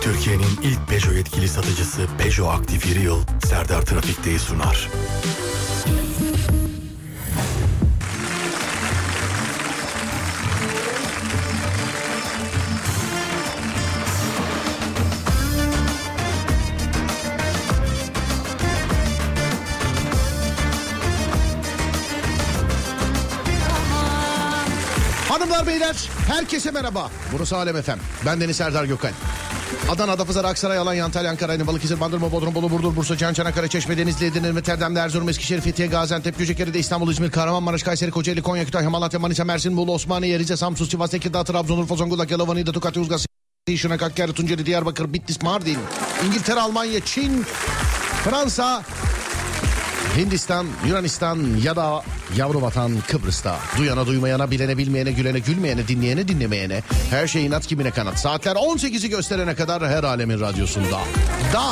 Türkiye'nin ilk Peugeot yetkili satıcısı Peugeot Aktif Yıl Serdar Trafik'teyi sunar. Hanımlar beyler herkese merhaba. Burası Alem Efem. Ben Deniz Serdar Gökal. Adana, Adapazarı, Aksaray, Alanya, Antalya, Ankara, Aydın, Balıkesir, Bandırma, Bodrum, Bolu, Burdur, Bursa, Can, Çanakkale, Çeşme, Denizli, Edirne, Rotterdam, Erzurum, Eskişehir, Fethiye, Gaziantep, Göcekeri'de, İstanbul, İzmir, Kahramanmaraş, Kayseri, Kocaeli, Konya, Kütahya, Malatya, Manisa, Mersin, Bolu, Osmaniye, Rize, Samsun, Sivas, Tekirdağ, Trabzon, Urfa, Zonguldak, Yalova, Niğde, Tokat, Yozgat, Şırnak, Hakkari, Tunceli, Diyarbakır, Bitlis, Mardin, İngiltere, Almanya, Çin, Fransa, Hindistan, Yunanistan ya da yavru vatan Kıbrıs'ta. Duyana duymayana, bilene bilmeyene, gülene gülmeyene, dinleyene dinlemeyene. Her şeyin at kimine kanat. Saatler 18'i gösterene kadar her alemin radyosunda. Da.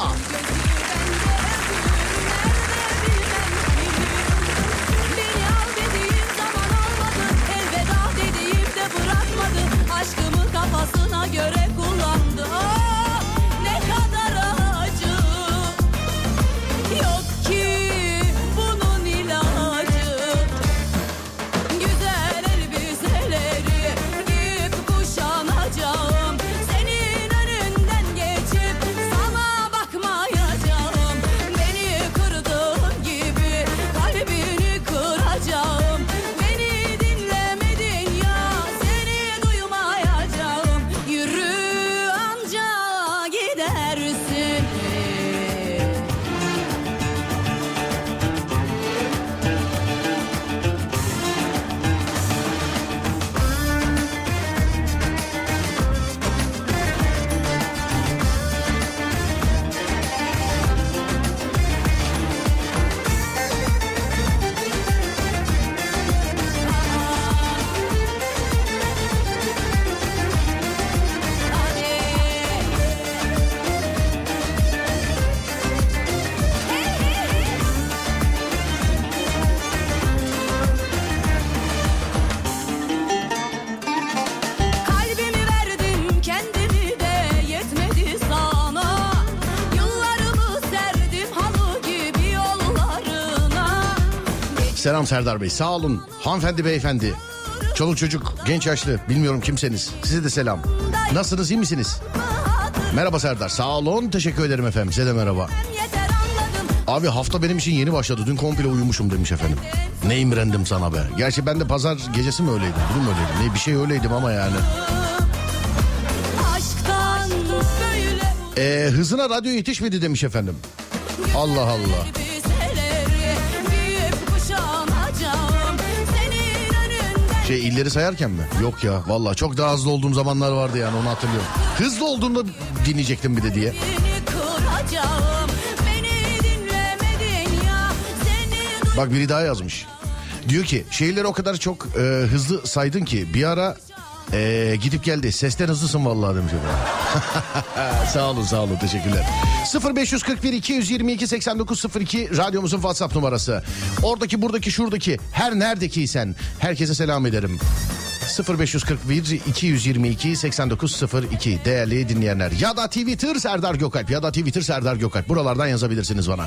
Selam Serdar Bey. Sağ olun. Hanımefendi, beyefendi. Çoluk çocuk, genç yaşlı. Bilmiyorum kimseniz. Size de selam. Nasılsınız, iyi misiniz? Merhaba Serdar. Sağ olun. Teşekkür ederim efendim. Size de merhaba. Abi hafta benim için yeni başladı. Dün komple uyumuşum demiş efendim. Ne imrendim sana be. Gerçi ben de pazar gecesi mi öyleydim? Bugün mü öyleydim? Ne bir şey öyleydim ama yani. Ee, hızına radyo yetişmedi demiş efendim. Allah Allah. Şey illeri sayarken mi? Yok ya vallahi çok daha hızlı olduğum zamanlar vardı yani onu hatırlıyorum. Hızlı olduğumda dinleyecektim bir de diye. Bak biri daha yazmış. Diyor ki şehirleri o kadar çok e, hızlı saydın ki bir ara e, gidip geldi. Sesten hızlısın vallahi demiş sağ olun sağ olun teşekkürler. 0541 222 8902 radyomuzun WhatsApp numarası. Oradaki buradaki şuradaki her neredekiysen herkese selam ederim. 0541 222 8902 değerli dinleyenler ya da Twitter Serdar Gökalp ya da Twitter Serdar Gökalp buralardan yazabilirsiniz bana.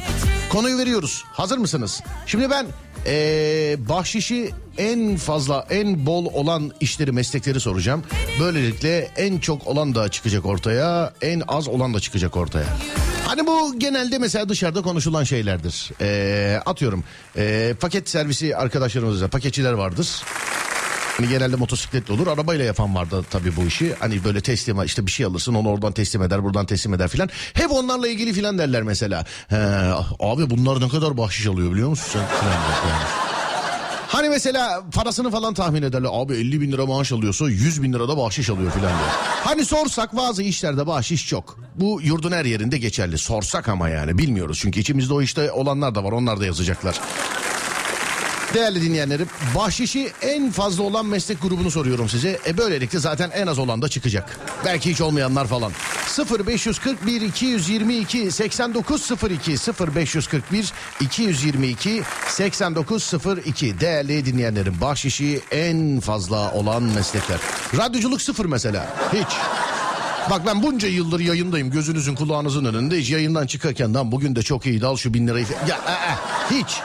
Konuyu veriyoruz. Hazır mısınız? Şimdi ben ee, bahşişi en fazla en bol olan işleri meslekleri soracağım. Böylelikle en çok olan da çıkacak ortaya en az olan da çıkacak ortaya. Hani bu genelde mesela dışarıda konuşulan şeylerdir. Ee, atıyorum ee, paket servisi arkadaşlarımızda paketçiler vardır. Hani genelde motosikletli olur. Arabayla yapan vardı tabii bu işi. Hani böyle teslim işte bir şey alırsın onu oradan teslim eder buradan teslim eder filan. Hep onlarla ilgili filan derler mesela. He, abi bunlar ne kadar bahşiş alıyor biliyor musun sen? Hani mesela parasını falan tahmin ederler. Abi 50 bin lira maaş alıyorsa 100 bin lira da bahşiş alıyor filan diyor. Hani sorsak bazı işlerde bahşiş çok. Bu yurdun her yerinde geçerli. Sorsak ama yani bilmiyoruz. Çünkü içimizde o işte olanlar da var. Onlar da yazacaklar. Değerli dinleyenlerim bahşişi en fazla olan meslek grubunu soruyorum size. E böylelikle zaten en az olan da çıkacak. Belki hiç olmayanlar falan. 0541 222 8902 0541 222 8902 değerli dinleyenlerim bahşişi en fazla olan meslekler. Radyoculuk sıfır mesela hiç. Bak ben bunca yıldır yayındayım gözünüzün kulağınızın önünde hiç yayından çıkarken bugün de çok iyiydi al şu bin lirayı. Ya e, e, hiç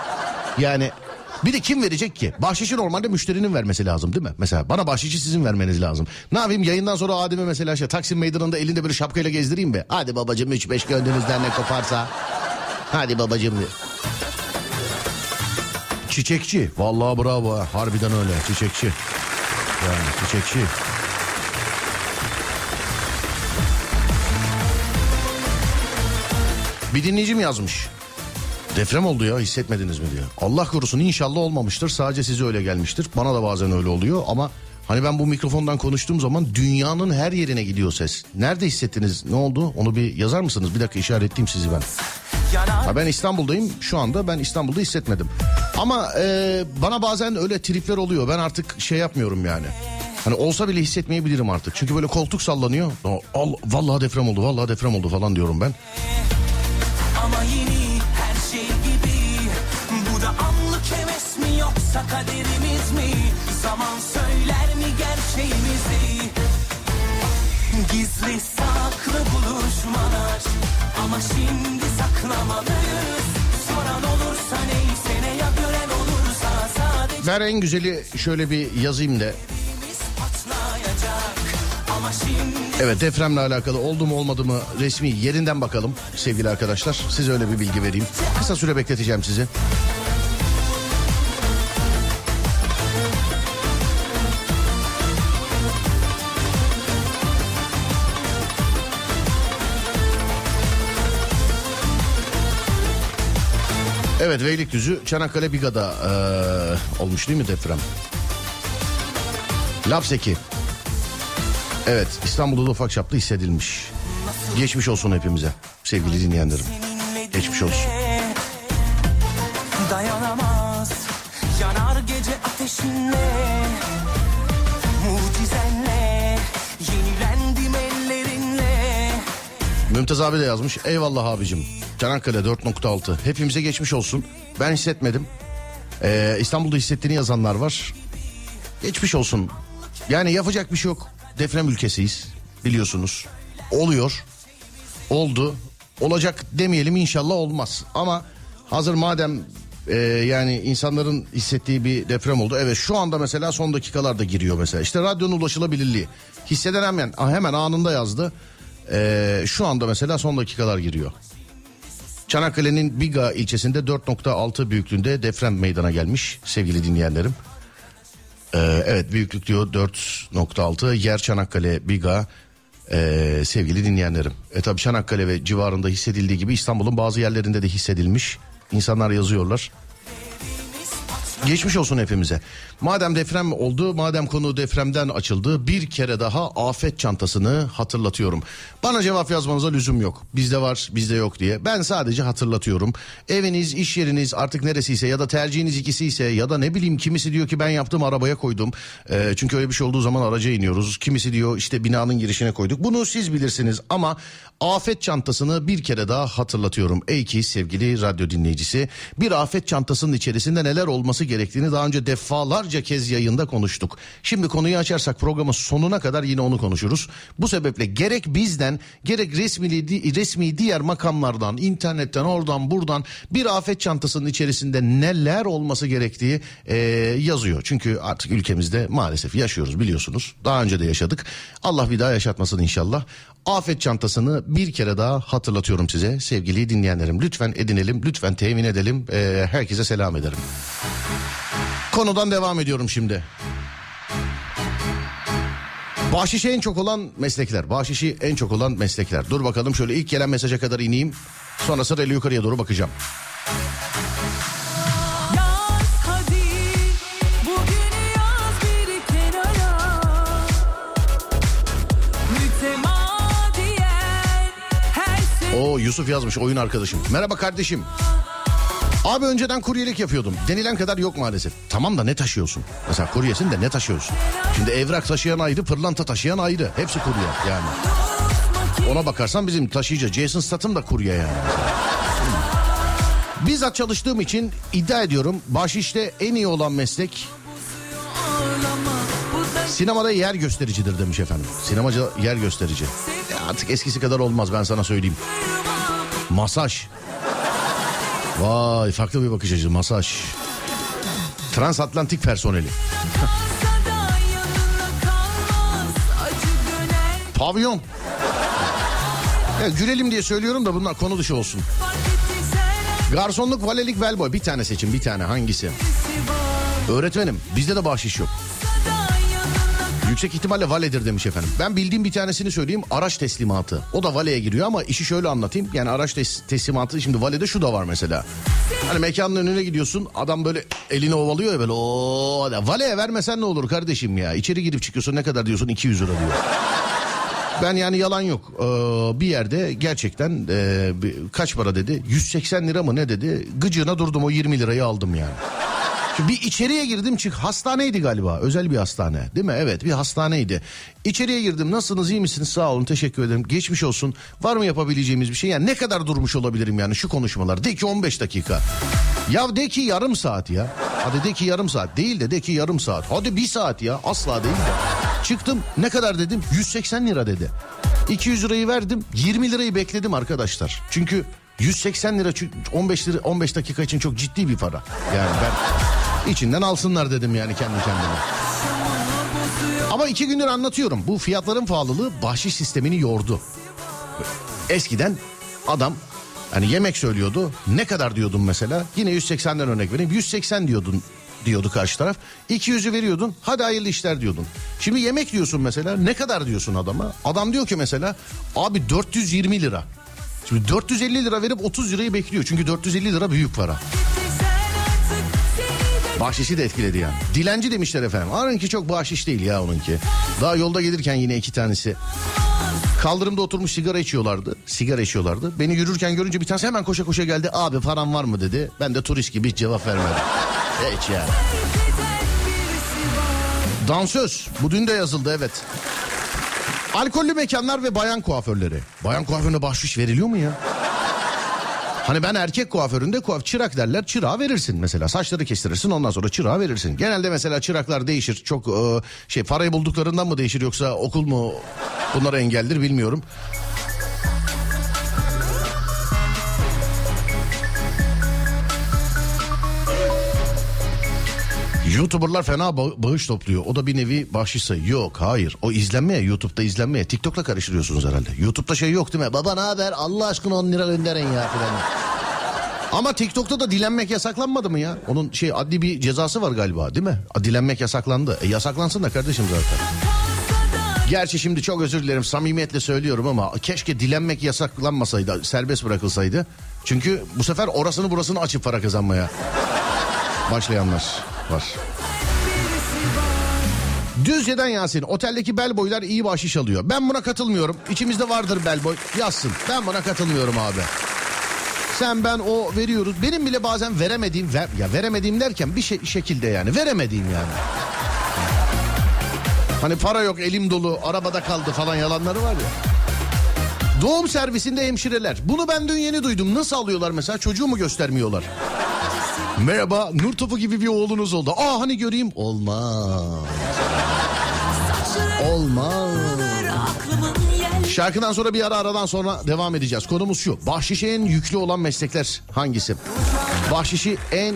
yani bir de kim verecek ki? Bahşişi normalde müşterinin vermesi lazım değil mi? Mesela bana bahşişi sizin vermeniz lazım. Ne yapayım yayından sonra Adem'e mesela şey Taksim Meydanı'nda elinde böyle şapkayla gezdireyim be. Hadi babacığım 3-5 gönlünüzden ne koparsa. Hadi babacığım. Çiçekçi. Vallahi bravo ha. Harbiden öyle çiçekçi. Yani çiçekçi. Bir dinleyicim yazmış. Deprem oldu ya hissetmediniz mi diyor. Allah korusun inşallah olmamıştır sadece size öyle gelmiştir. Bana da bazen öyle oluyor ama hani ben bu mikrofondan konuştuğum zaman dünyanın her yerine gidiyor ses. Nerede hissettiniz ne oldu onu bir yazar mısınız? Bir dakika işaretleyeyim sizi ben. Ha ben İstanbul'dayım şu anda ben İstanbul'da hissetmedim. Ama e, bana bazen öyle tripler oluyor ben artık şey yapmıyorum yani. Hani olsa bile hissetmeyebilirim artık. Çünkü böyle koltuk sallanıyor. Al, vallahi deprem oldu vallahi deprem oldu falan diyorum ben. Ama yeni yoksa kaderimiz mi Zaman söyler mi gerçeğimizi Gizli saklı buluşmalar Ama şimdi saklamalıyız Soran olursa neyse ne ya gören olursa Sadece Ben en güzeli şöyle bir yazayım da. Evet depremle alakalı oldu mu olmadı mı resmi yerinden bakalım sevgili arkadaşlar. Size öyle bir bilgi vereyim. Kısa süre bekleteceğim sizi. Evet Beylikdüzü Çanakkale Biga'da eee, olmuş değil mi deprem? Lapseki. Evet İstanbul'da da ufak çaplı hissedilmiş. Geçmiş olsun hepimize sevgili dinleyenlerim. Geçmiş olsun. Dayanamaz yanar gece ateşinle Mucizenle yenilendim ellerinle Mümtaz abi de yazmış. Eyvallah abicim. Çanakkale 4.6. Hepimize geçmiş olsun. Ben hissetmedim. Ee, İstanbul'da hissettiğini yazanlar var. Geçmiş olsun. Yani yapacak bir şey yok. Deprem ülkesiyiz. Biliyorsunuz. Oluyor. Oldu. Olacak demeyelim inşallah olmaz. Ama hazır madem e, yani insanların hissettiği bir deprem oldu. Evet şu anda mesela son dakikalarda giriyor mesela. İşte radyonun ulaşılabilirliği. Hisseden hemen, hemen anında yazdı. E, şu anda mesela son dakikalar giriyor. Çanakkale'nin Biga ilçesinde 4.6 büyüklüğünde deprem meydana gelmiş sevgili dinleyenlerim. Ee, evet büyüklük diyor 4.6 yer Çanakkale Biga ee, sevgili dinleyenlerim. E tabi Çanakkale ve civarında hissedildiği gibi İstanbul'un bazı yerlerinde de hissedilmiş. İnsanlar yazıyorlar. Geçmiş olsun hepimize. Madem deprem oldu, madem konu depremden açıldı, bir kere daha afet çantasını hatırlatıyorum. Bana cevap yazmanıza lüzum yok. Bizde var, bizde yok diye. Ben sadece hatırlatıyorum. Eviniz, iş yeriniz artık neresiyse ya da tercihiniz ikisi ise ya da ne bileyim kimisi diyor ki ben yaptım arabaya koydum. Ee, çünkü öyle bir şey olduğu zaman araca iniyoruz. Kimisi diyor işte binanın girişine koyduk. Bunu siz bilirsiniz ama afet çantasını bir kere daha hatırlatıyorum. Ey ki sevgili radyo dinleyicisi bir afet çantasının içerisinde neler olması gerektiğini daha önce defalarca kez yayında konuştuk. Şimdi konuyu açarsak programın sonuna kadar yine onu konuşuruz. Bu sebeple gerek bizden gerek resmi, resmi diğer makamlardan internetten oradan buradan bir afet çantasının içerisinde neler olması gerektiği e, yazıyor. Çünkü artık ülkemizde maalesef yaşıyoruz biliyorsunuz. Daha önce de yaşadık. Allah bir daha yaşatmasın inşallah. Afet çantasını bir kere daha hatırlatıyorum size sevgili dinleyenlerim. Lütfen edinelim, lütfen temin edelim. Ee, herkese selam ederim. Konudan devam ediyorum şimdi. Bahşişi en çok olan meslekler. Bahşişi en çok olan meslekler. Dur bakalım şöyle ilk gelen mesaja kadar ineyim. Sonra sırayla yukarıya doğru bakacağım. Yusuf yazmış oyun arkadaşım. Merhaba kardeşim. Abi önceden kuryelik yapıyordum. Denilen kadar yok maalesef. Tamam da ne taşıyorsun? Mesela kuryesin de ne taşıyorsun? Şimdi evrak taşıyan ayrı, pırlanta taşıyan ayrı. Hepsi kurye yani. Ona bakarsan bizim taşıyıcı Jason Statham da kurye yani. Bizzat çalıştığım için iddia ediyorum bahşişte en iyi olan meslek Sinemada yer göstericidir demiş efendim. Sinemacı yer gösterici. Ya artık eskisi kadar olmaz ben sana söyleyeyim. Masaj. Vay farklı bir bakış açısı masaj. Transatlantik personeli. Pavyon. Ya gülelim diye söylüyorum da bunlar konu dışı olsun. Garsonluk, valelik, velboy. Bir tane seçin bir tane hangisi? Öğretmenim bizde de bahşiş yok. Yüksek ihtimalle valedir demiş efendim. Ben bildiğim bir tanesini söyleyeyim. Araç teslimatı. O da valeye giriyor ama işi şöyle anlatayım. Yani araç tes- teslimatı şimdi valede şu da var mesela. Hani mekanın önüne gidiyorsun adam böyle elini ovalıyor ya böyle o valeye vermesen ne olur kardeşim ya. İçeri girip çıkıyorsun ne kadar diyorsun 200 lira diyor. Ben yani yalan yok. Ee, bir yerde gerçekten e, kaç para dedi? 180 lira mı ne dedi? Gıcığına durdum o 20 lirayı aldım yani. Şimdi bir içeriye girdim çık hastaneydi galiba özel bir hastane değil mi? Evet bir hastaneydi. İçeriye girdim nasılsınız iyi misiniz sağ olun teşekkür ederim geçmiş olsun. Var mı yapabileceğimiz bir şey yani ne kadar durmuş olabilirim yani şu konuşmalar de ki 15 dakika. Ya de ki yarım saat ya. Hadi de ki yarım saat değil de de ki yarım saat. Hadi bir saat ya asla değil de. Çıktım ne kadar dedim 180 lira dedi. 200 lirayı verdim 20 lirayı bekledim arkadaşlar. Çünkü 180 lira çünkü 15 lira 15 dakika için çok ciddi bir para. Yani ben içinden alsınlar dedim yani kendi kendime. Ama iki gündür anlatıyorum. Bu fiyatların pahalılığı bahşiş sistemini yordu. Eskiden adam hani yemek söylüyordu. Ne kadar diyordun mesela? Yine 180'den örnek vereyim. 180 diyordun diyordu karşı taraf. 200'ü veriyordun. Hadi hayırlı işler diyordun. Şimdi yemek diyorsun mesela. Ne kadar diyorsun adama? Adam diyor ki mesela abi 420 lira. Şimdi 450 lira verip 30 lirayı bekliyor. Çünkü 450 lira büyük para. Bahşişi de etkiledi yani. Dilenci demişler efendim. Onunki çok bahşiş değil ya onunki. Daha yolda gelirken yine iki tanesi. Kaldırımda oturmuş sigara içiyorlardı. Sigara içiyorlardı. Beni yürürken görünce bir tanesi hemen koşa koşa geldi. Abi param var mı dedi. Ben de turist gibi hiç cevap vermedim. Hiç ya. gider birisi var Dansöz. Bu dün de yazıldı evet. Alkollü mekanlar ve bayan kuaförleri. Bayan kuaförüne bahşiş veriliyor mu ya? Hani ben erkek kuaföründe kuaf çırak derler çırağa verirsin mesela saçları kestirirsin ondan sonra çırağa verirsin. Genelde mesela çıraklar değişir çok e, şey parayı bulduklarından mı değişir yoksa okul mu bunlara engeldir bilmiyorum. YouTuber'lar fena ba- bağış topluyor. O da bir nevi bahşiş sayı. Yok hayır. O izlenmeye YouTube'da izlenmeye. TikTok'la karıştırıyorsunuz herhalde. YouTube'da şey yok değil mi? Baba ne haber? Allah aşkına 10 lira gönderin ya filan. Ama TikTok'ta da dilenmek yasaklanmadı mı ya? Onun şey adli bir cezası var galiba değil mi? Dilenmek yasaklandı. E yasaklansın da kardeşim zaten. Gerçi şimdi çok özür dilerim samimiyetle söylüyorum ama keşke dilenmek yasaklanmasaydı, serbest bırakılsaydı. Çünkü bu sefer orasını burasını açıp para kazanmaya başlayanlar var. Düzce'den Yasin. Oteldeki bellboylar iyi bahşiş alıyor. Ben buna katılmıyorum. İçimizde vardır bellboy. Yazsın. Ben buna katılmıyorum abi. Sen ben o veriyoruz. Benim bile bazen veremediğim ver, ya veremediğim derken bir şey, şekilde yani veremediğim yani. Hani para yok elim dolu arabada kaldı falan yalanları var ya. Doğum servisinde hemşireler. Bunu ben dün yeni duydum. Nasıl alıyorlar mesela çocuğu mu göstermiyorlar? Merhaba nur topu gibi bir oğlunuz oldu. Aa hani göreyim. Olmaz. Olmaz. Şarkıdan sonra bir ara aradan sonra devam edeceğiz. Konumuz şu. Bahşişe en yüklü olan meslekler hangisi? Bahşişi en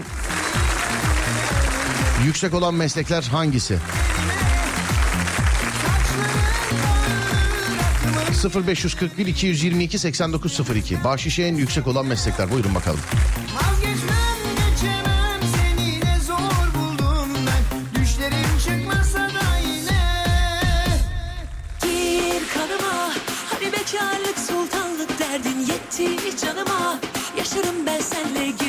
yüksek olan meslekler hangisi? 0541 222 8902 Bahşişi en yüksek olan meslekler buyurun bakalım. Vazgeçmem canıma Yaşarım ben senle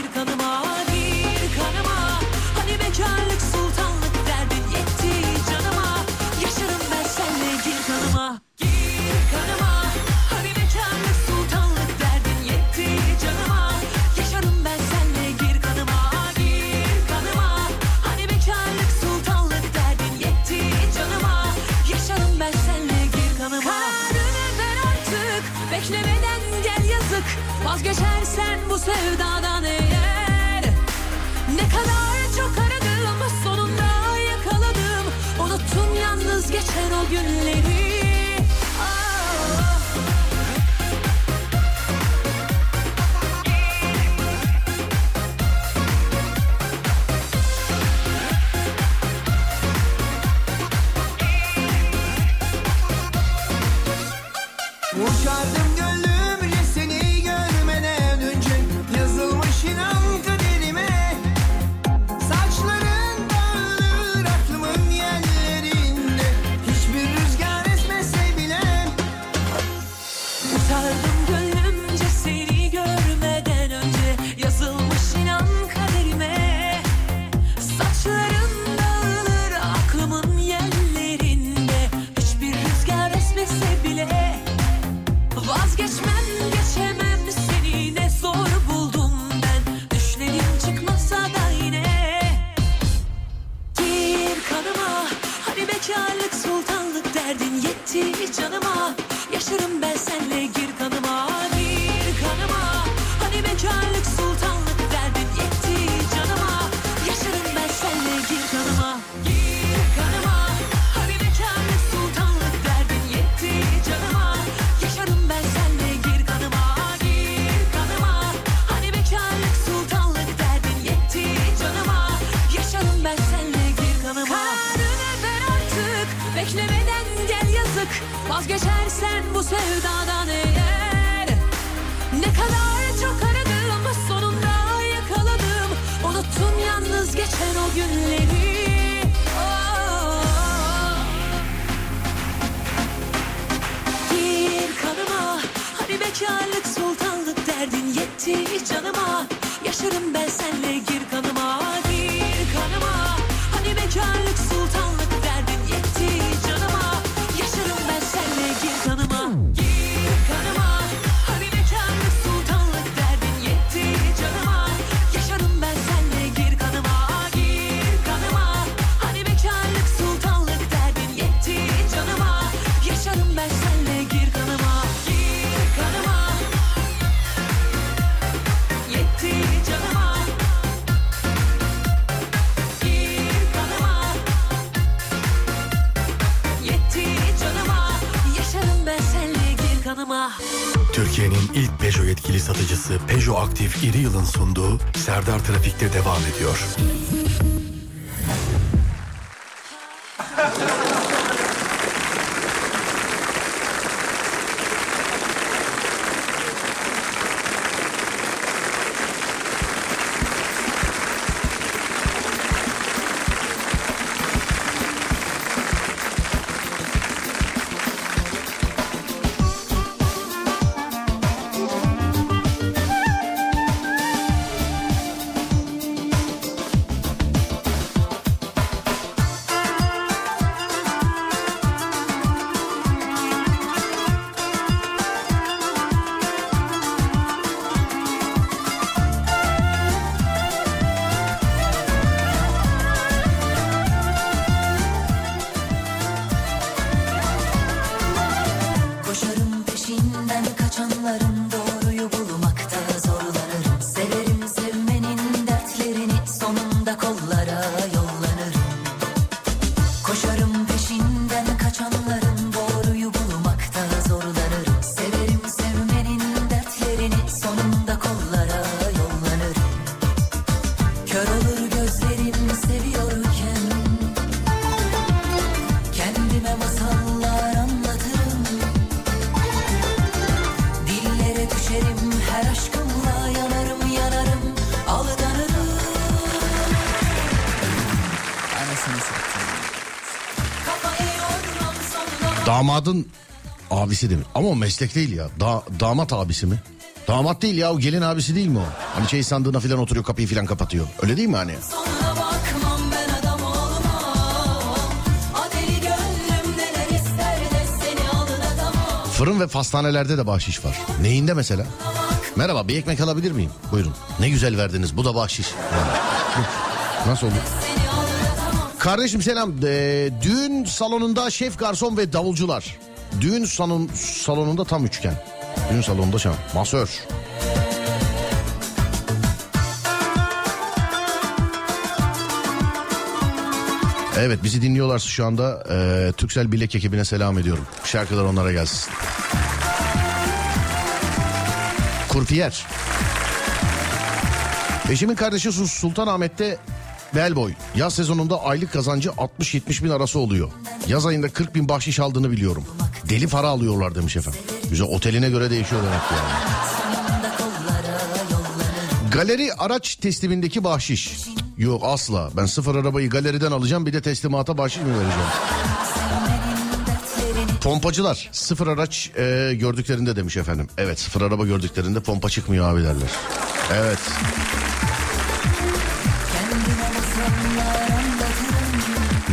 You gülleri markası Peugeot Aktif İri Yıl'ın sunduğu Serdar Trafik'te devam ediyor. Damadın abisi demiş. Ama o meslek değil ya. Da, damat abisi mi? Damat değil ya o gelin abisi değil mi o? Hani şey sandığına falan oturuyor kapıyı falan kapatıyor. Öyle değil mi hani? Fırın ve pastanelerde de bahşiş var. Neyinde mesela? Merhaba bir ekmek alabilir miyim? Buyurun. Ne güzel verdiniz bu da bahşiş. Nasıl olur? Kardeşim selam. Ee, düğün salonunda şef garson ve davulcular. Düğün salon, salonunda tam üçgen. Düğün salonunda şam. Masör. Evet bizi dinliyorlarsa şu anda e, Türksel Bilek ekibine selam ediyorum. Şarkılar onlara gelsin. Kurfiyer. Eşimin kardeşi Sultanahmet'te bellboy. Yaz sezonunda aylık kazancı 60-70 bin arası oluyor. Yaz ayında 40 bin bahşiş aldığını biliyorum. Deli para alıyorlar demiş efendim. Güzel oteline göre değişiyor demek ki yani. Galeri araç teslimindeki bahşiş. Yok asla. Ben sıfır arabayı galeriden alacağım bir de teslimata bahşiş mi vereceğim? Pompacılar sıfır araç e, gördüklerinde demiş efendim. Evet sıfır araba gördüklerinde pompa çıkmıyor abi derler. Evet.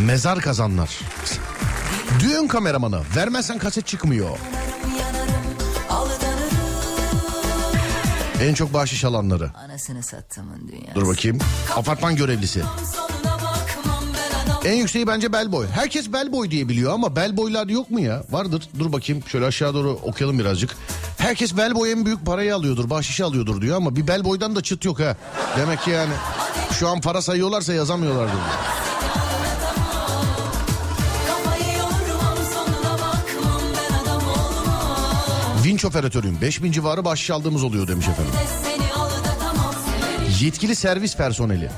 Mezar kazanlar. Düğün kameramanı vermezsen kaset çıkmıyor. En çok bahşiş alanları. Anasını sattımın dünya. Dur bakayım. Apartman görevlisi. En yükseği bence bellboy. Herkes bellboy diye biliyor ama bellboylar yok mu ya? Vardır. Dur bakayım. Şöyle aşağı doğru okuyalım birazcık. Herkes bellboy en büyük parayı alıyordur. Bahşişi alıyordur diyor ama bir bellboydan da çıt yok ha. Demek ki yani şu an para sayıyorlarsa yazamıyorlardır. Vinç operatörüyüm. 5000 civarı bahşiş aldığımız oluyor demiş efendim. Yetkili servis personeli.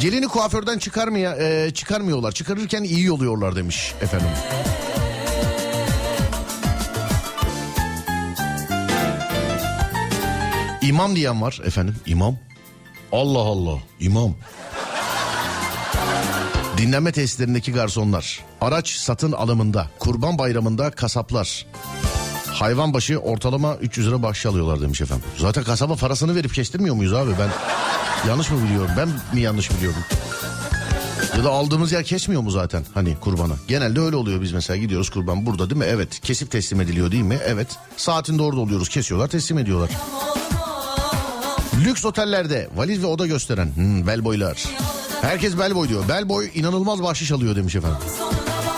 Gelini kuaförden çıkarmaya e, çıkarmıyorlar. Çıkarırken iyi yoluyorlar demiş efendim. İmam diyen var efendim. İmam. Allah Allah. İmam. Dinlenme tesislerindeki garsonlar. Araç satın alımında, kurban bayramında kasaplar. Hayvan başı ortalama 300 lira bahşiş alıyorlar demiş efendim. Zaten kasaba parasını verip kestirmiyor muyuz abi? Ben yanlış mı biliyorum? Ben mi yanlış biliyorum? Ya da aldığımız yer kesmiyor mu zaten hani kurbanı? Genelde öyle oluyor biz mesela gidiyoruz kurban burada değil mi? Evet. Kesip teslim ediliyor değil mi? Evet. Saatinde orada oluyoruz. Kesiyorlar teslim ediyorlar. Lüks otellerde valiz ve oda gösteren hmm, bellboylar. Herkes bellboy diyor. Bellboy inanılmaz bahşiş alıyor demiş efendim.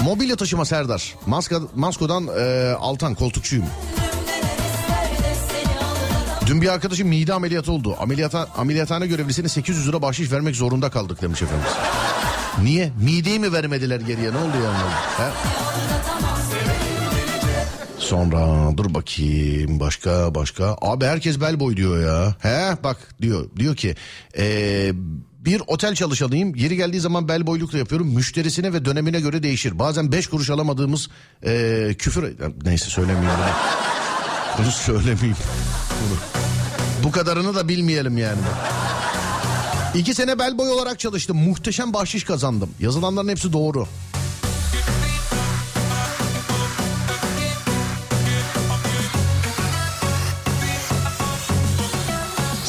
Mobilya taşıma Serdar. Maska, Masko'dan e, Altan koltukçuyum. Dün bir arkadaşım mide ameliyatı oldu. Ameliyata, ameliyathane görevlisine 800 lira bahşiş vermek zorunda kaldık demiş efendimiz. Niye? Mideyi mi vermediler geriye? Ne oldu yani? He? Sonra dur bakayım başka başka. Abi herkes bel boy diyor ya. He bak diyor. Diyor ki eee, bir otel çalışanıyım. Yeri geldiği zaman bel boylukla yapıyorum. Müşterisine ve dönemine göre değişir. Bazen 5 kuruş alamadığımız eee, küfür... Neyse söylemeyeyim. bunu. Bunu söylemeyeyim. Bunu. Bu kadarını da bilmeyelim yani. İki sene bel boy olarak çalıştım. Muhteşem bahşiş kazandım. Yazılanların hepsi doğru.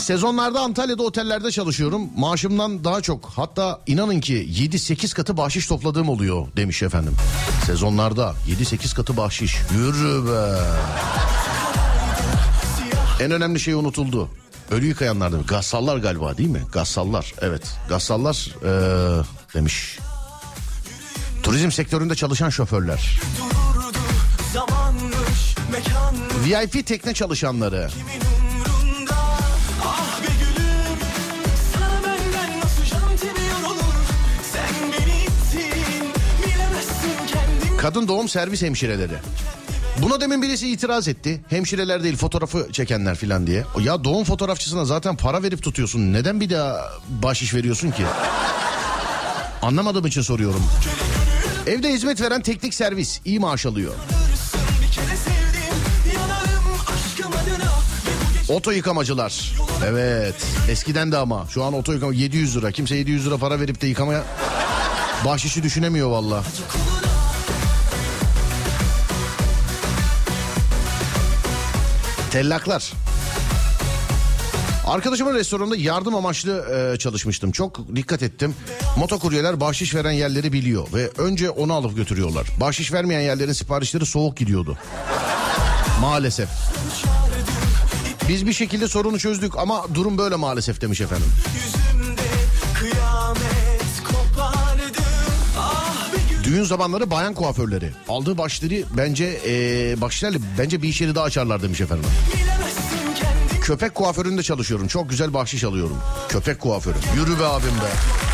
Sezonlarda Antalya'da otellerde çalışıyorum. Maaşımdan daha çok hatta inanın ki 7-8 katı bahşiş topladığım oluyor demiş efendim. Sezonlarda 7-8 katı bahşiş. Yürü be. En önemli şey unutuldu. Ölü yıkayanlar demiş. Gassallar galiba değil mi? Gassallar evet. Gassallar eee, demiş. Turizm sektöründe çalışan şoförler. Dururdu zamanmış mekanmış VIP tekne çalışanları. umrunda Kadın doğum servis hemşireleri. Buna demin birisi itiraz etti. Hemşireler değil fotoğrafı çekenler filan diye. Ya doğum fotoğrafçısına zaten para verip tutuyorsun. Neden bir daha bahşiş veriyorsun ki? Anlamadığım için soruyorum. Evde hizmet veren teknik servis iyi maaş alıyor. Oto yıkamacılar. Evet. Eskiden de ama. Şu an oto yıkama 700 lira. Kimse 700 lira para verip de yıkamaya bahşişi düşünemiyor valla. Tellaklar. Arkadaşımın restoranında yardım amaçlı e, çalışmıştım. Çok dikkat ettim. Motokuryeler bahşiş veren yerleri biliyor ve önce onu alıp götürüyorlar. Bahşiş vermeyen yerlerin siparişleri soğuk gidiyordu. Maalesef. Biz bir şekilde sorunu çözdük ama durum böyle maalesef demiş efendim. yüzümde Düğün zamanları bayan kuaförleri. Aldığı başları bence ee, başlarla bence bir iş yeri daha açarlar demiş efendim. Köpek kuaföründe çalışıyorum. Çok güzel bahşiş alıyorum. Köpek kuaförü. Yürü be abim be.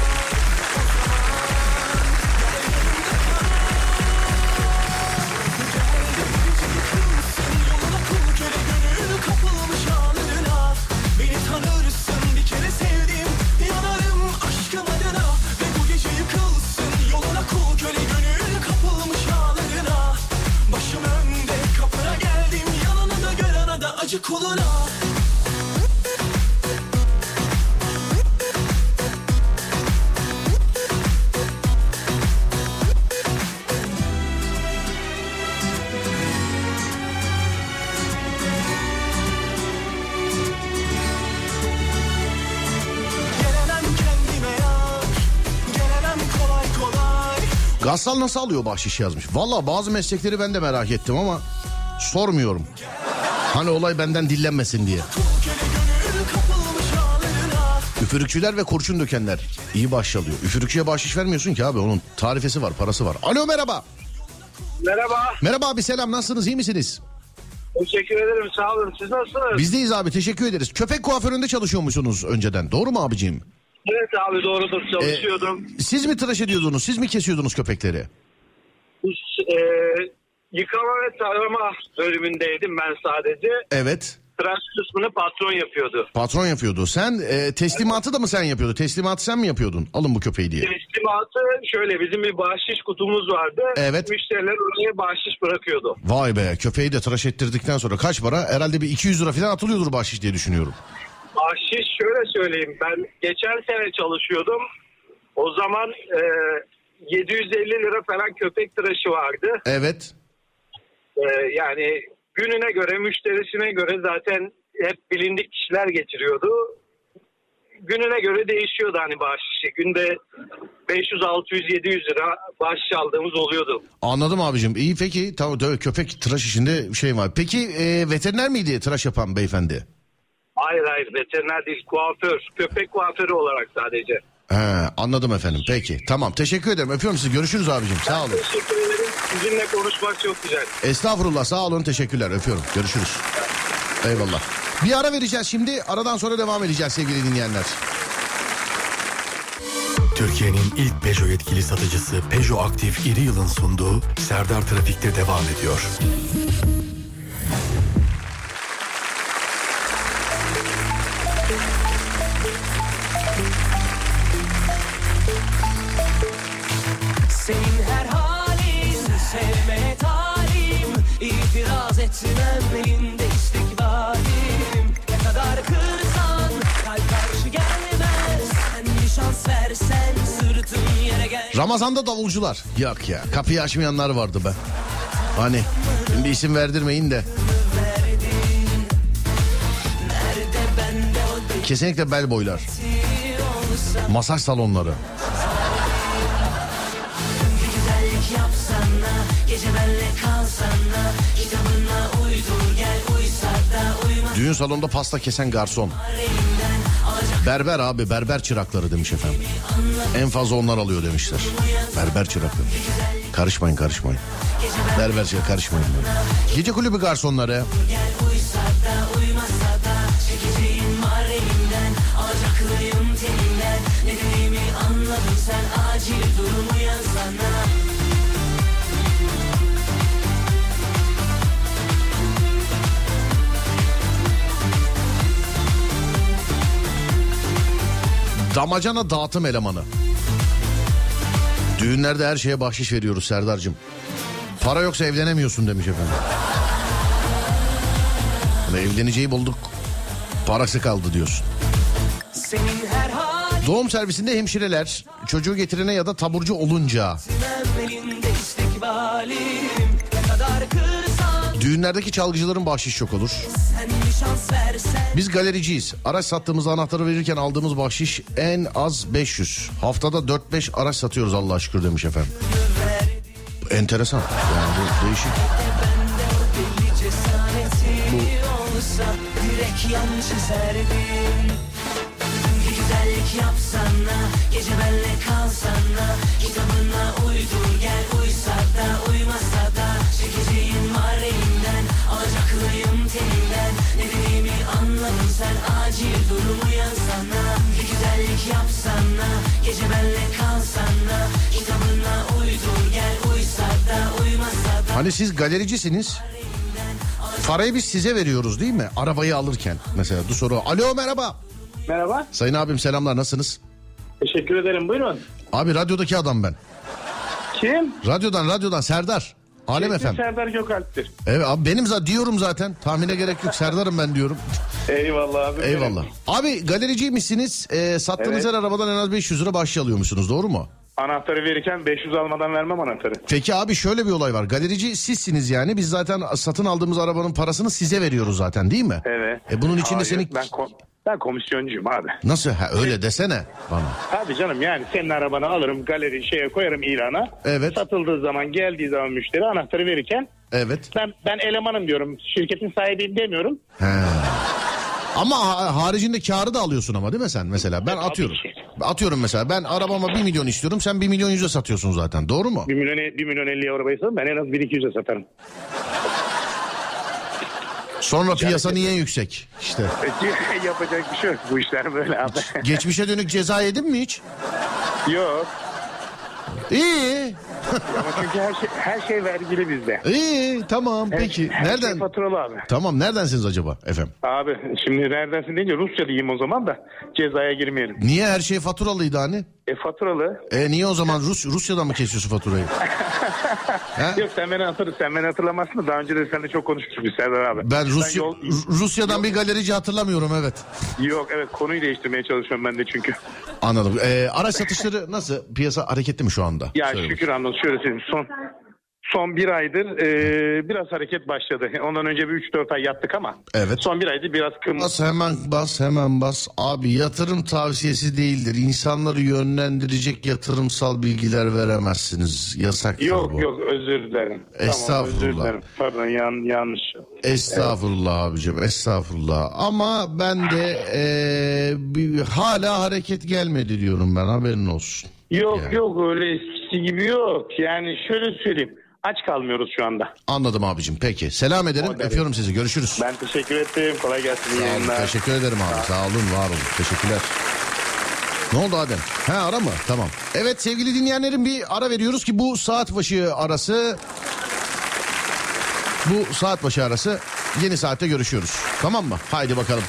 Gassal nasıl alıyor bahşiş yazmış. Valla bazı meslekleri ben de merak ettim ama sormuyorum. Hani olay benden dillenmesin diye. Üfürükçüler ve kurşun dökenler iyi bahşiş alıyor. Üfürükçüye bahşiş vermiyorsun ki abi onun tarifesi var parası var. Alo merhaba. Merhaba. Merhaba abi selam nasılsınız iyi misiniz? Teşekkür ederim. Sağ olun. Siz nasılsınız? Bizdeyiz abi teşekkür ederiz. Köpek kuaföründe çalışıyormuşsunuz önceden doğru mu abicim? Evet abi doğrudur. Çalışıyordum. Siz mi tıraş ediyordunuz siz mi kesiyordunuz köpekleri? Biz, e, yıkama ve tarama bölümündeydim ben sadece. Evet. Tıraş kısmını patron yapıyordu. Patron yapıyordu. Sen e, teslimatı da mı sen yapıyordun? Teslimatı sen mi yapıyordun? Alın bu köpeği diye. Teslimatı şöyle bizim bir bahşiş kutumuz vardı. Evet. Müşteriler oraya bahşiş bırakıyordu. Vay be köpeği de tıraş ettirdikten sonra kaç para? Herhalde bir 200 lira falan atılıyordur bahşiş diye düşünüyorum. Bahşiş şöyle söyleyeyim. Ben geçen sene çalışıyordum. O zaman e, 750 lira falan köpek tıraşı vardı. Evet. Ee, yani gününe göre müşterisine göre zaten hep bilindik kişiler getiriyordu. Gününe göre değişiyordu hani bahşişi. Günde 500, 600, 700 lira bahşiş aldığımız oluyordu. Anladım abicim. İyi peki. Tamam köpek tıraş işinde şey var. Peki e, veteriner miydi tıraş yapan beyefendi? Hayır hayır veteriner değil kuaför. Köpek kuaförü olarak sadece. He, anladım efendim. Peki. Tamam. Teşekkür ederim. Öpüyorum sizi. Görüşürüz abicim. Sağ olun. Teşekkür ederim. Sizinle konuşmak çok güzel. Estağfurullah. Sağ olun. Teşekkürler. Öpüyorum. Görüşürüz. Eyvallah. Bir ara vereceğiz şimdi. Aradan sonra devam edeceğiz sevgili dinleyenler. Türkiye'nin ilk Peugeot yetkili satıcısı Peugeot Aktif İri Yıl'ın sunduğu Serdar Trafik'te devam ediyor. Ramazan'da davulcular. Yok ya. Kapıyı açmayanlar vardı be. Hani şimdi isim verdirmeyin de. Kesinlikle bel boylar. Masaj salonları. Gece benle kalsana Kitabına uydur gel Uysa da uyma Düğün salonunda pasta kesen garson. Berber abi berber çırakları demiş efendim. En fazla onlar alıyor demişler. Berber çırakları. Karışmayın karışmayın. Berber çırak karışmayın. Gece kulübü garsonları. Alacaklıyım Ne dediğimi anladın sen Acil durum Damacana dağıtım elemanı. Düğünlerde her şeye bahşiş veriyoruz Serdar'cığım. Para yoksa evlenemiyorsun demiş efendim. Hani evleneceği bulduk. Parası kaldı diyorsun. Doğum servisinde hemşireler çocuğu getirene ya da taburcu olunca düğünlerdeki çalgıcıların bahşiş çok olur. Biz galericiyiz. Araç sattığımız anahtarı verirken aldığımız bahşiş en az 500. Haftada 4-5 araç satıyoruz Allah'a şükür demiş efendim. Enteresan. Yani bu değişik. Bir güzellik yapsana Gece benle kalsana Kitabına uydur Acil durum uyansana Bir güzellik yapsana Gece benle kalsana Kitabına uydur gel Uysa da uymasa da Hani siz galericisiniz. Parayı biz size veriyoruz değil mi? Arabayı alırken mesela du soru. Alo merhaba. Merhaba. Sayın abim selamlar nasılsınız? Teşekkür ederim. Buyurun. Abi radyodaki adam ben. Kim? Radyodan radyodan Serdar. Alem FM. Serdar Gökalp'tir. Evet abi benim zaten diyorum zaten. Tahmine gerek yok. Serdar'ım ben diyorum. Eyvallah abi. Eyvallah. Abi galericiymişsiniz. Ee, sattığınız Evet. her arabadan en az 500 lira bahşiş alıyormuşsunuz doğru mu? Anahtarı verirken 500 almadan vermem anahtarı. Peki abi şöyle bir olay var. Galerici sizsiniz yani. Biz zaten satın aldığımız arabanın parasını size veriyoruz zaten değil mi? Evet. E bunun içinde Hayır, senin... Ben, ben komisyoncuyum abi. Nasıl? Ha, öyle desene bana. Abi canım yani senin arabanı alırım galeri şeye koyarım ilana. Evet. Satıldığı zaman geldiği zaman müşteri anahtarı verirken Evet. ben ben elemanım diyorum. Şirketin sahibiyim demiyorum. He. Ama ha- haricinde karı da alıyorsun ama değil mi sen mesela? Ben Tabii atıyorum. Atıyorum mesela ben arabama 1 milyon istiyorum sen 1 milyon yüze satıyorsun zaten doğru mu? 1 milyon, 1 milyon 50 arabayı satarım ben en az 1-200'e satarım. Sonra piyasa niye yüksek? İşte. Yapacak bir şey yok. Bu işler böyle abi. Geçmişe dönük ceza yedin mi hiç? yok. İyi. Ama çünkü her şey, her şey vergili bizde. İyi tamam Her- peki. her Şey Nereden? faturalı abi. Tamam neredensiniz acaba efendim? Abi şimdi neredensin deyince Rusça diyeyim o zaman da cezaya girmeyelim. Niye her şey faturalıydı hani? E faturalı. E niye o zaman Rus Rusya'dan mı kesiyorsun faturayı? Yok sen beni hatırlı, sen beni hatırlamazsın da daha önce de seninle çok konuşmuştuk biz Serdar abi. Ben Rusya yol- Ru- Rusya'dan bir galerici hatırlamıyorum evet. Yok evet konuyu değiştirmeye çalışıyorum ben de çünkü. Anladım. E, araç satışları nasıl? Piyasa hareketli mi şu anda? Ya Söyle şükür anladım şöyle söyleyeyim son son bir aydır e, biraz hareket başladı. Ondan önce bir 3-4 ay yattık ama Evet. son bir aydır biraz kım. Bas hemen bas hemen bas. Abi yatırım tavsiyesi değildir. İnsanları yönlendirecek yatırımsal bilgiler veremezsiniz. Yasak Yok bu. yok özür dilerim. Tamam, özür Estağfurullah. dilerim. Pardon yan, yanlış. Estağfurullah abicim estağfurullah. Ama ben de eee, bir, hala hareket gelmedi diyorum ben haberin olsun. Yok Yani. yok öyle eskisi gibi yok. Yani şöyle söyleyeyim. Aç kalmıyoruz şu anda. Anladım abicim peki. Selam ederim O öpüyorum sizi görüşürüz. Ben teşekkür ettim. Kolay gelsin. Sağ olun, teşekkür ederim abi sağ olun var olun teşekkürler. Ne oldu Adem? He ara mı? Tamam. Evet sevgili dinleyenlerim bir ara veriyoruz ki bu saat başı arası bu saat başı arası yeni saatte görüşüyoruz. Tamam mı? Haydi bakalım.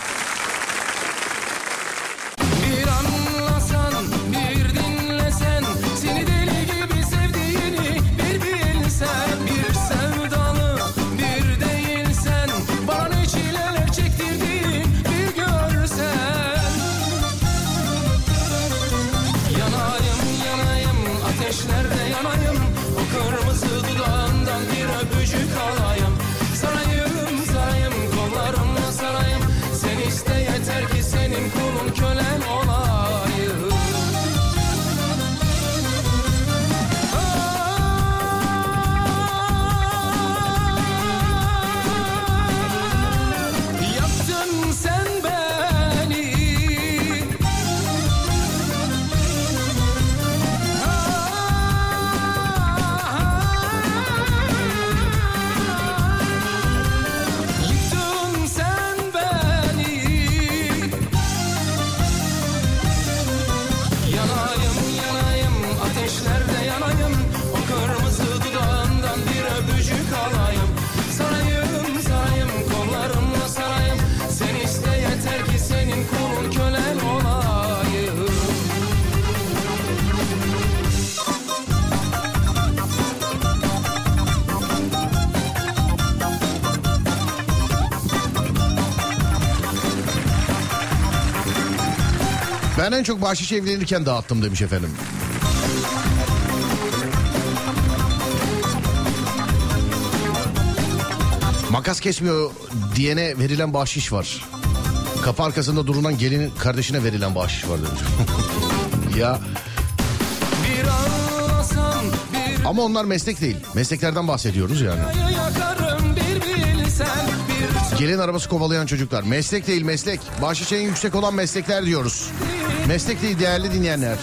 En çok bahşiş evlenirken dağıttım demiş efendim. Makas kesmiyor diyene verilen bahşiş var. Kapı arkasında durulan gelinin kardeşine verilen bahşiş var demiş. ya ama onlar meslek değil. Mesleklerden bahsediyoruz yani. yakarım bir bilsen Gelin arabası kovalayan çocuklar. Meslek değil meslek. Bahşiş en yüksek olan meslekler diyoruz. Meslek değil değerli dinleyenler.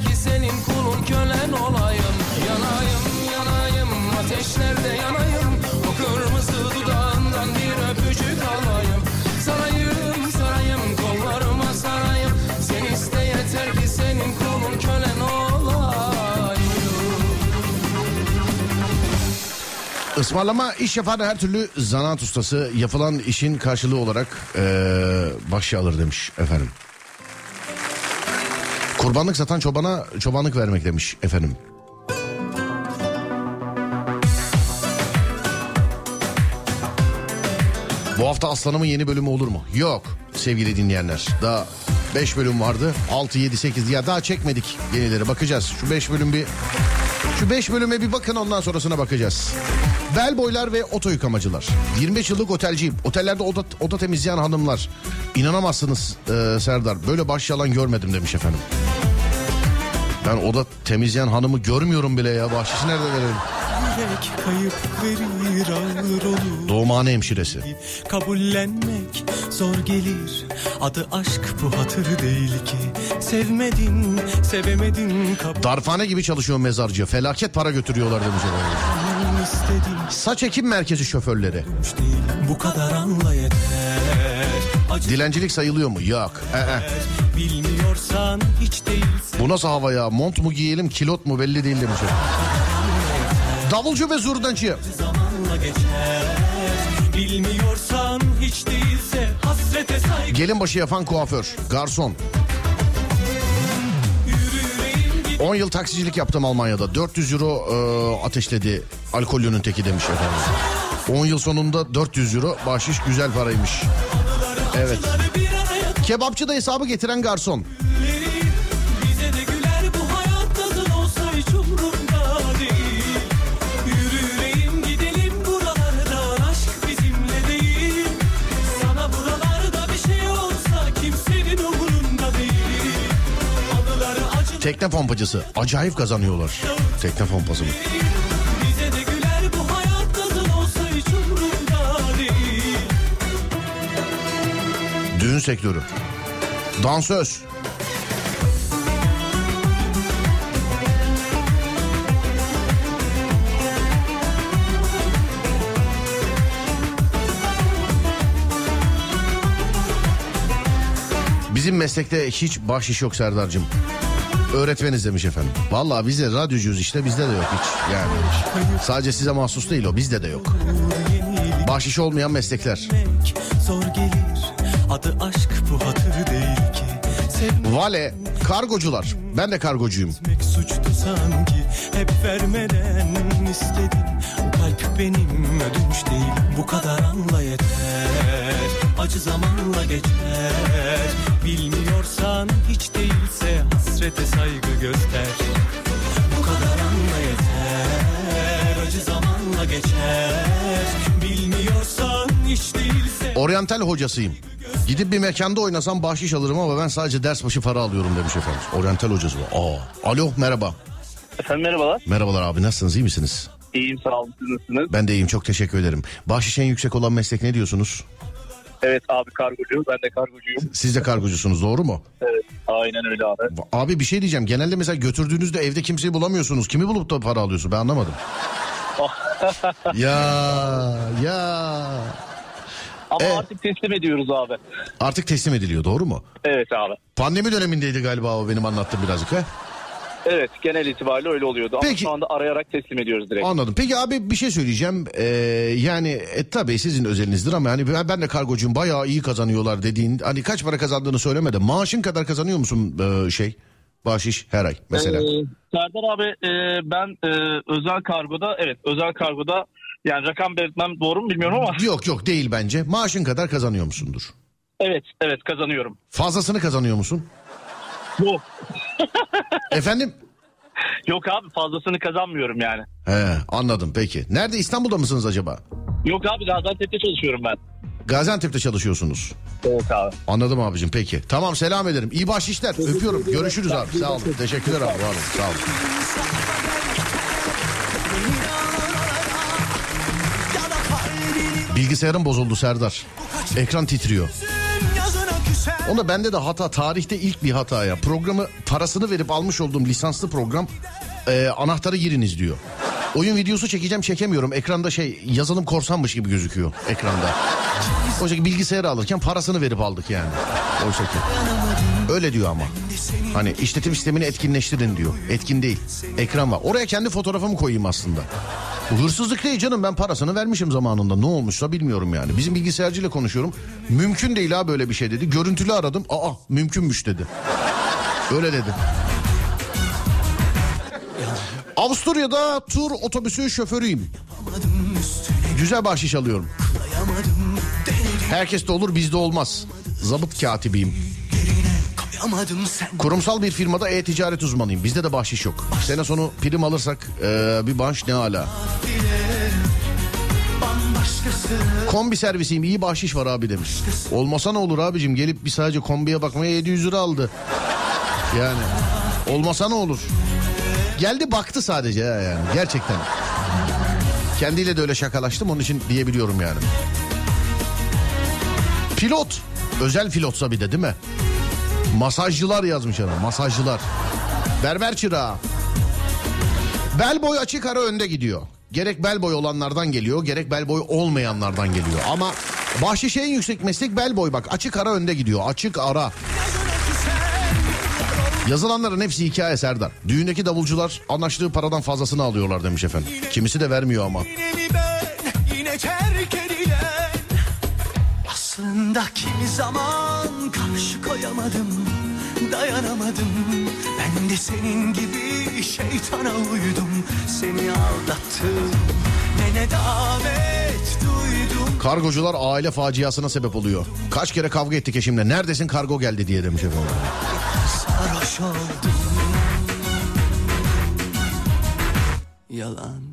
Yeter ki senin kulun kölen olayım. Yanayım yanayım ateşlerde yanayım. O kırmızı dudağından bir öpücük alayım. Sarayım sarayım kollarıma sarayım. Sen iste yeter ki senin kulun kölen olayım. Ismarlama iş yapan her türlü zanaat ustası yapılan işin karşılığı olarak eee bahşiş alır demiş efendim. Kurbanlık satan çobana çobanlık vermek demiş efendim. Bu hafta Aslanım'ın yeni bölümü olur mu? Yok sevgili dinleyenler. Daha 5 bölüm vardı. 6, 7, 8 ya daha çekmedik yenileri bakacağız. Şu 5 bölüm bir şu 5 bölüme bir bakın ondan sonrasına bakacağız. Bel boylar ve oto yıkamacılar. 25 yıllık otelciyim. Otellerde oda, oda temizleyen hanımlar. İnanamazsınız e, Serdar. Böyle baş yalan görmedim demiş efendim. Ben oda temizleyen hanımı görmüyorum bile ya. Bahşişi nerede verelim? Yürek kayıp verir ağır olur Doğumhane hemşiresi. Kabullenmek zor gelir Adı aşk bu hatır değil ki Sevmedin, sevemedin kabul Darphane gibi çalışıyor mezarcı. Felaket para götürüyorlar demiş efendim. Saç ekim merkezi şoförleri. değil Bu kadar anla yeter Dilencilik sayılıyor mu? Yok. Ee, bilmiyorsan hiç değilse Bu nasıl hava ya? Mont mu giyelim, kilot mu belli değil demiş. Davulcu ve geçer Bilmiyorsan hiç değilse hasrete saygı Gelin başı yapan kuaför, garson. 10 yıl taksicilik yaptım Almanya'da. 400 euro e, ateşledi alkollünün teki demiş efendim. 10 yıl sonunda 400 euro bahşiş güzel paraymış. Evet. Kebapçıda hesabı getiren garson. Tekne pompacısı. Acayip kazanıyorlar. Tekne pompası mı? Düğün sektörü. Dansöz. Bizim meslekte hiç bahşiş yok Serdar'cığım. Öğretmeniz demiş efendim. Vallahi bize radyocuyuz işte bizde de yok hiç. Yani sadece size mahsus değil o bizde de yok. Bahşiş olmayan meslekler. Zor gelir adı aşk bu hatır değil ki. Sevmek Vale, kargocular. Ben de kargocuyum. Suçtu sanki. Hep vermeden istedim. Kalp benim ödünç değil. Bu kadar anla yeter. Acı zamanla geçer. Bilmiyorsan hiç değilse hasrete saygı göster. Bu kadar anla yeter. Acı zamanla geçer. Bilmiyorsan hiç değilse Oryantal hocasıyım. Gidip bir mekanda oynasam bahşiş alırım ama ben sadece ders başı para alıyorum demiş efendim. Oryantal hocası bu. Aa. Alo merhaba. Efendim merhabalar. Merhabalar abi nasılsınız iyi misiniz? İyiyim sağ olun siz nasılsınız? Ben de iyiyim çok teşekkür ederim. Bahşiş en yüksek olan meslek ne diyorsunuz? Evet abi kargocu. Ben de kargocuyum. Siz de kargocusunuz doğru mu? Evet aynen öyle abi. Abi bir şey diyeceğim. Genelde mesela götürdüğünüzde evde kimseyi bulamıyorsunuz. Kimi bulup da para alıyorsun ben anlamadım. ya ya. Ama Evet. artık teslim ediyoruz abi. Artık teslim ediliyor doğru mu? Evet abi. Pandemi dönemindeydi galiba o benim anlattığım birazcık ha? Evet genel itibariyle öyle oluyordu. Ama Peki. şu anda arayarak teslim ediyoruz direkt. Anladım. Peki abi bir şey söyleyeceğim. Ee, yani e, tabii sizin özelinizdir ama hani ben, ben de kargocuyum bayağı iyi kazanıyorlar dediğin. Hani kaç para kazandığını söyleme de maaşın kadar kazanıyor musun e, şey? Bahşiş her ay mesela. Ee, Serdar abi e, ben e, özel kargoda evet özel kargoda yani rakam belirtmem doğru mu bilmiyorum ama Yok yok değil bence. Maaşın kadar kazanıyor musundur? evet evet kazanıyorum. Fazlasını kazanıyor musun? Yok. Efendim? Yok abi fazlasını kazanmıyorum yani. He anladım peki. Nerede İstanbul'da mısınız acaba? Yok abi Gaziantep'te çalışıyorum ben. Gaziantep'te çalışıyorsunuz. Evet abi. Anladım abicim peki. Tamam selam ederim. İyi bahşişler. Öpüyorum. Görüşürüz abi. Sağ olun. Teşekkürler abi. Var olun. Sağ olun. Bilgisayarım bozuldu Serdar. Ekran titriyor. Onda bende de hata tarihte ilk bir hata ya. Programı parasını verip almış olduğum lisanslı program e, anahtarı giriniz diyor. Oyun videosu çekeceğim çekemiyorum. Ekranda şey yazılım korsanmış gibi gözüküyor ekranda. Oysa ki bilgisayarı alırken parasını verip aldık yani. Oysa ki. Öyle diyor ama. Hani işletim sistemini etkinleştirin diyor. Etkin değil. Ekran var. Oraya kendi fotoğrafımı koyayım aslında. Hırsızlık değil canım ben parasını vermişim zamanında. Ne olmuşsa bilmiyorum yani. Bizim bilgisayarcıyla konuşuyorum. Mümkün değil ha böyle bir şey dedi. Görüntülü aradım. Aa mümkünmüş dedi. Öyle dedi. Avusturya'da tur otobüsü şoförüyüm. Güzel bahşiş alıyorum. Herkes de olur bizde olmaz. Zabıt katibiyim. Kurumsal bir firmada e-ticaret uzmanıyım. Bizde de bahşiş yok. Sene sonu prim alırsak eee, bir bahşiş ne bambaşkası Kombi servisiyim iyi bahşiş var abi demiş. Olmasa ne olur abicim gelip bir sadece kombiye bakmaya 700 lira aldı. Yani olmasa ne olur. Geldi baktı sadece ya yani gerçekten. Kendiyle de öyle şakalaştım onun için diyebiliyorum yani. Pilot. Özel pilotsa bir de değil mi? Masajcılar yazmış adam masajcılar. Berber çırağı. Bel boy açık ara önde gidiyor. Gerek bel boy olanlardan geliyor gerek bel boy olmayanlardan geliyor. Ama bahşiş en yüksek meslek bel boy bak açık ara önde gidiyor açık ara. Yazılanların hepsi hikaye Serdar. Düğündeki davulcular anlaştığı paradan fazlasını alıyorlar demiş efendim. Kimisi de vermiyor ama. Yine ben yine terk edilen Aslında kimi zaman karşı koyamadım Dayanamadım Ben de senin gibi şeytana uydum Seni aldattım Ne nedamet duydum Kargocular aile faciasına sebep oluyor. Kaç kere kavga ettik eşimle. Neredesin kargo geldi diye demiş efendim. Sarhoş oldum Yalan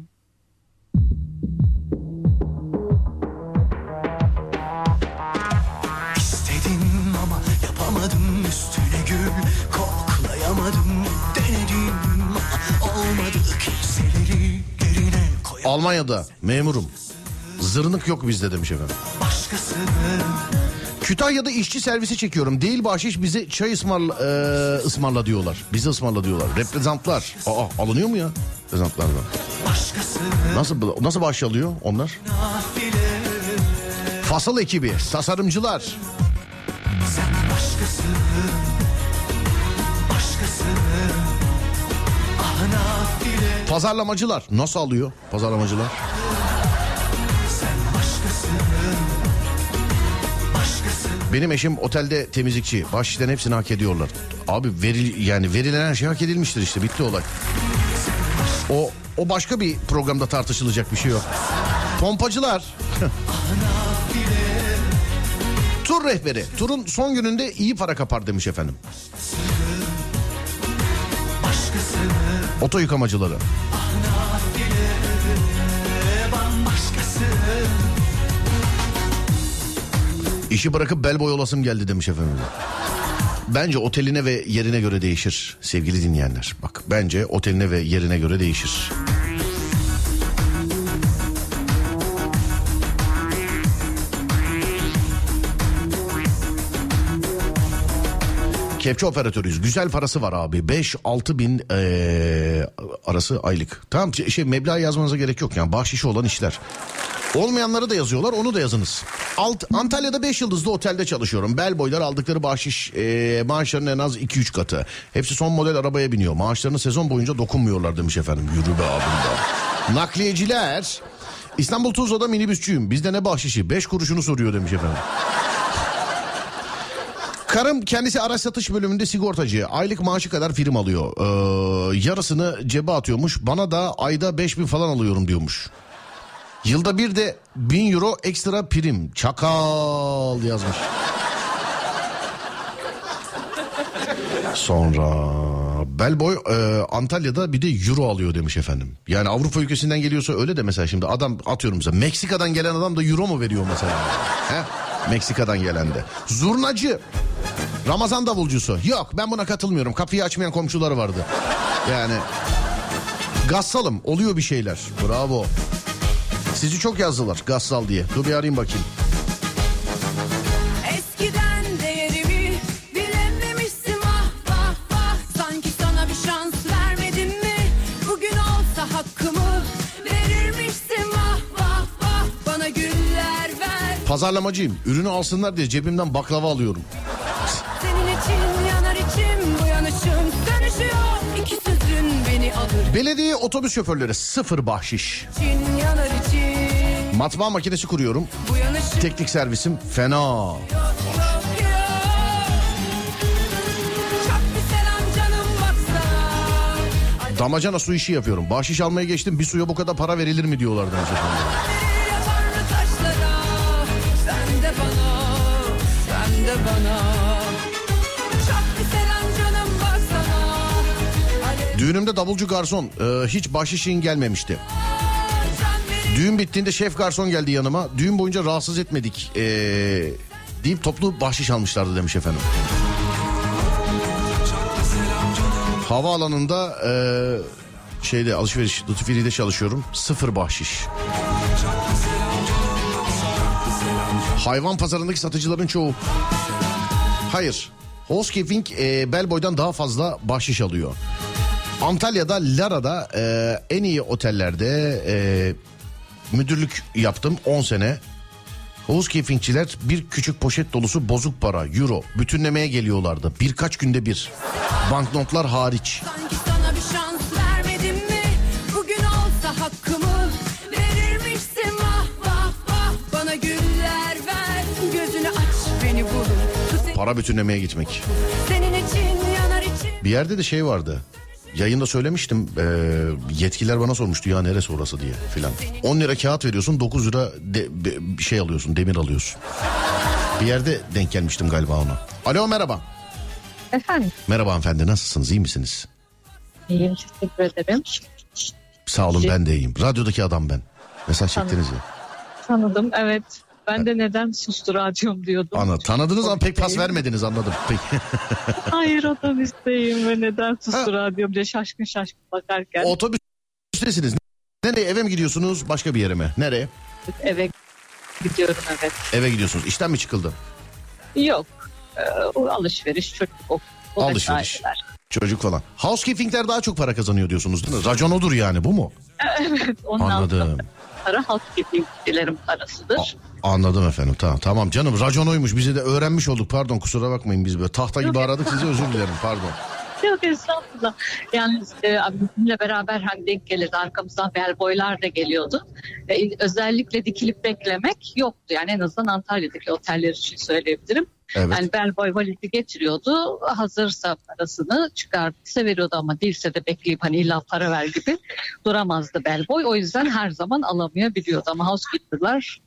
Almanya'da memurum. Zırnık yok bizde demiş efendim. Kütahya'da işçi servisi çekiyorum. Değil bahşiş bize çay ısmarla, e, ısmarla diyorlar. Bize ısmarla diyorlar. Reprezentlar. Aa alınıyor mu ya? Reprezentlardan. Nasıl nasıl bahşiş alıyor onlar? Fasıl ekibi, tasarımcılar. Sen başkası Pazarlamacılar. Nasıl alıyor pazarlamacılar? Benim eşim otelde temizlikçi. Bahşişlerin hepsini hak ediyorlar. Abi veril, yani verilen her şey hak edilmiştir işte. Bitti olay. O o başka bir programda tartışılacak bir şey yok. Pompacılar. Tur rehberi. Turun son gününde iyi para kapar demiş efendim. Başkası Oto yıkamacıları. İşi bırakıp bel boy olasım geldi demiş efendim. Bence oteline ve yerine göre değişir sevgili dinleyenler. Bak bence oteline ve yerine göre değişir. Kepçe operatörüyüz. Güzel parası var abi. 5-6 bin eee, arası aylık. Tamam şey meblağ yazmanıza gerek yok yani. Bahşişi olan işler. Olmayanları da yazıyorlar onu da yazınız. Alt, Antalya'da 5 yıldızlı otelde çalışıyorum. Bel boylar aldıkları bahşiş e, maaşlarının en az 2-3 katı. Hepsi son model arabaya biniyor. Maaşlarını sezon boyunca dokunmuyorlar demiş efendim. Yürü be abim be. Nakliyeciler. İstanbul Tuzla'da minibüsçüyüm. Bizde ne bahşişi? 5 kuruşunu soruyor demiş efendim. Karım kendisi araç satış bölümünde sigortacı. Aylık maaşı kadar prim alıyor. Ee, yarısını cebe atıyormuş. Bana da ayda 5000 falan alıyorum diyormuş. Yılda bir de 1000 euro ekstra prim. Çakal yazmış. Sonra Belboy e, Antalya'da bir de euro alıyor demiş efendim. Yani Avrupa ülkesinden geliyorsa öyle de mesela şimdi adam atıyorum mesela Meksika'dan gelen adam da euro mu veriyor mesela? He? Meksika'dan gelen de. Zurnacı. Ramazan davulcusu. Yok ben buna katılmıyorum. Kapıyı açmayan komşuları vardı. Yani gassalım oluyor bir şeyler. Bravo. Sizi çok yazdılar Gassal diye. Dur bir arayayım bakayım. Pazarlamacıyım. Ürünü alsınlar diye cebimden baklava alıyorum. Senin için yanar içim bu yanışım Dönüşüyor iki sözün beni alır Belediye otobüs şoförleri sıfır bahşiş. Matbaa makinesi kuruyorum. Teknik servisim fena. Damacana su işi yapıyorum. Bahşiş almaya geçtim bir suya bu kadar para verilir mi diyorlardı. Düğünümde davulcu garson e, hiç bahşişin gelmemişti. Düğün bittiğinde şef garson geldi yanıma. Düğün boyunca rahatsız etmedik e, deyip toplu bahşiş almışlardı demiş efendim. Havaalanında e, şeyde alışveriş Lütfüferi'de çalışıyorum. Sıfır bahşiş. Hayvan pazarındaki satıcıların çoğu. Hayır. Housekeeping e, Bellboy'dan daha fazla bahşiş alıyor. Antalya'da Lara'da e, en iyi otellerde e, müdürlük yaptım 10 sene. Housekeepingçiler bir küçük poşet dolusu bozuk para, euro bütünlemeye geliyorlardı. Birkaç günde bir. Banknotlar hariç. Para bütünlemeye gitmek. Bir yerde de şey vardı. Yayında söylemiştim. e, yetkililer bana sormuştu ya neresi orası diye filan. 10 lira kağıt veriyorsun 9 lira de, be- bir şey alıyorsun demir alıyorsun. Bir yerde denk gelmiştim galiba ona. Alo merhaba. Efendim, Merhaba hanımefendi nasılsınız iyi misiniz? iyiyim teşekkür ederim. Sağ olun ben de iyiyim. Radyodaki adam ben. Mesaj çektiniz ya. Tanıdım evet. Ben de neden sustu radyom diyordum. Ana, tanıdınız ama pek pas vermediniz anladım. Peki. Hayır otobüsteyim ve neden sustu radyom diye şaşkın şaşkın bakarken Otobüstesiniz. Nereye eve mi gidiyorsunuz başka bir yere mi? Nereye? eve gidiyorum evet. Eve gidiyorsunuz. İşten mi çıkıldı? Yok. Ee, o alışveriş çocuk o, o Alışveriş. vesaireler. Çocuk falan. Housekeepingler daha çok para kazanıyor diyorsunuz değil mi? Racon odur yani bu mu? Evet onun Anladım. altında para housekeepingcilerin parasıdır. Anladım efendim tamam tamam canım racon oymuş bize de öğrenmiş olduk pardon kusura bakmayın biz böyle tahta gibi aradık sizi özür dilerim pardon. Yok estağfurullah. Yani e, bizimle beraber hani denk gelirdi. Arkamızdan bellboylar da geliyordu. E, özellikle dikilip beklemek yoktu. Yani en azından Antalya'daki oteller için söyleyebilirim. Evet. Yani bellboy valizi getiriyordu. Hazırsa parasını çıkartırsa veriyordu ama değilse de bekleyip hani illa para ver gibi duramazdı bellboy. O yüzden her zaman alamayabiliyordu. Ama housekeeper'lar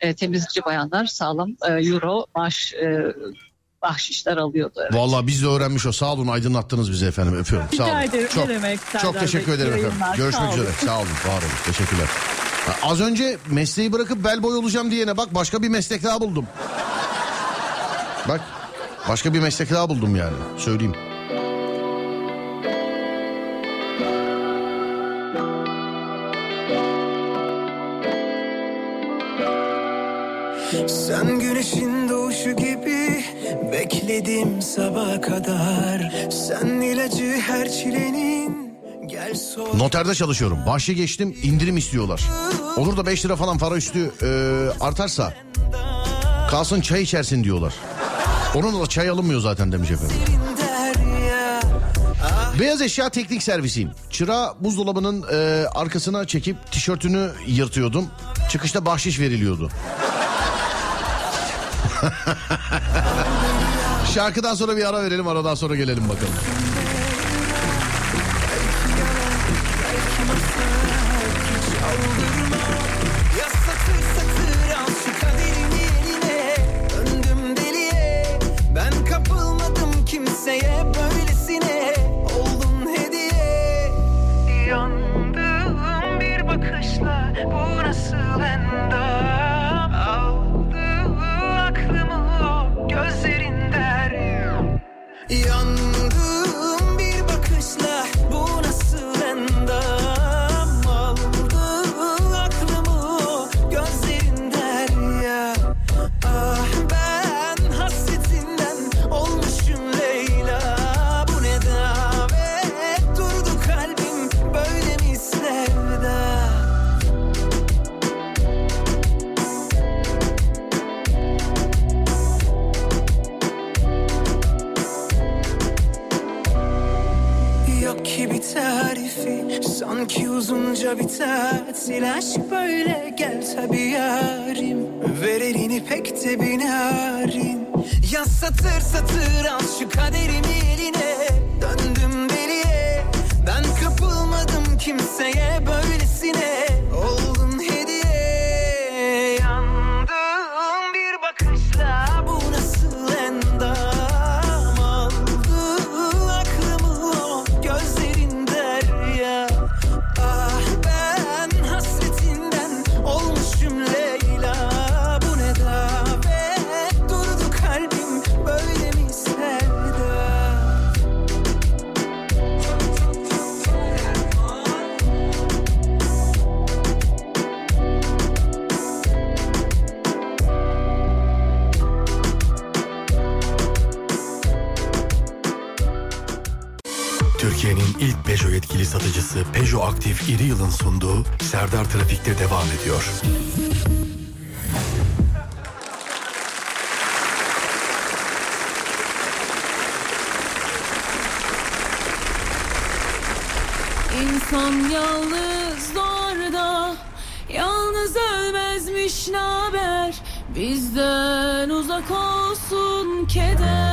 e, temizlikçi bayanlar sağlam e, euro maaş e, bahşişler alıyordu. Evet. Vallahi biz de öğrenmiş o sağ olun aydınlattınız bizi efendim öpüyorum. Rica sağ olun. ederim, ne Çok, demek çok teşekkür ederim efendim. yayınlar, Görüşmek sağ olun. üzere sağ olun var olun teşekkürler. Az önce mesleği bırakıp bellboy olacağım diyene bak başka bir meslek daha buldum. Bak başka bir meslek daha buldum yani söyleyeyim. Sen güneşin doğuşu gibi bekledim sabaha kadar. Sen ilacı her çilenin gel sor. Noterde çalışıyorum. Bahşe geçtim indirim istiyorlar. Olur da 5 lira falan para üstü e, artarsa kalsın çay içersin diyorlar. Onun da çay alınmıyor zaten demiş efendim. Beyaz eşya teknik servisiyim. Çıra buzdolabının e, arkasına çekip tişörtünü yırtıyordum. Çıkışta bahşiş veriliyordu. Şarkıdan sonra bir ara verelim aradan sonra gelelim bakalım. Bir tatil Aşk böyle. Gel tabi yarim. Ver elini pek de bir narin Yaz satır satır al şu kaderimi eline. Döndüm deliye. Ben kapılmadım kimseye böylesine İri Yıl'ın sunduğu Serdar Trafik'te devam ediyor. İnsan yalnız doğar Yalnız ölmezmiş naber Bizden uzak olsun keder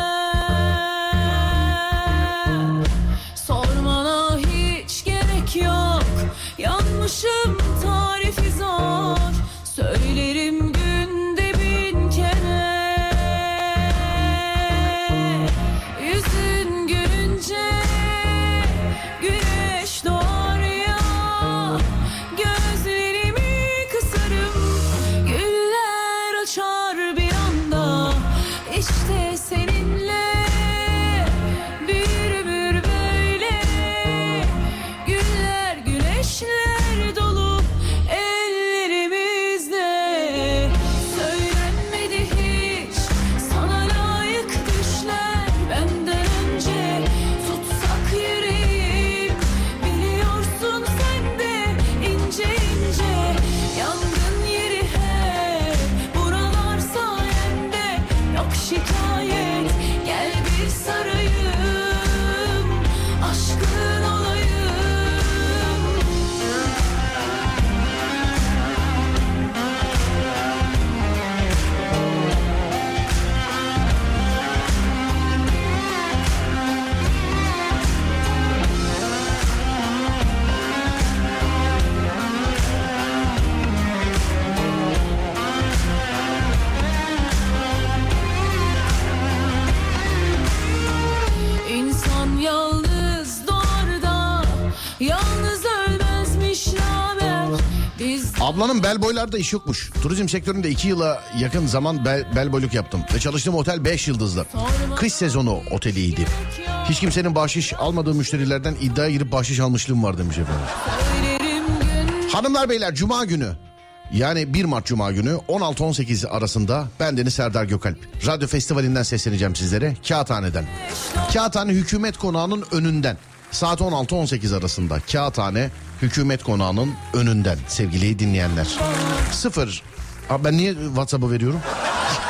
bel boylarda iş yokmuş. Turizm sektöründe iki yıla yakın zaman bel, bel boyluk yaptım. Ve çalıştığım otel 5 yıldızlı. Kış sezonu oteliydi. Hiç kimsenin bahşiş almadığı müşterilerden iddiaya girip bahşiş almışlığım var demiş efendim. Hanımlar beyler cuma günü yani 1 Mart Cuma günü 16-18 arasında ben Deniz Serdar Gökalp. Radyo Festivali'nden sesleneceğim sizlere Kağıthane'den. Kağıthane Hükümet Konağı'nın önünden. Saat 16-18 arasında Kağıthane Hükümet Konağı'nın önünden sevgili dinleyenler. Sıfır. Abi ben niye WhatsApp'ı veriyorum?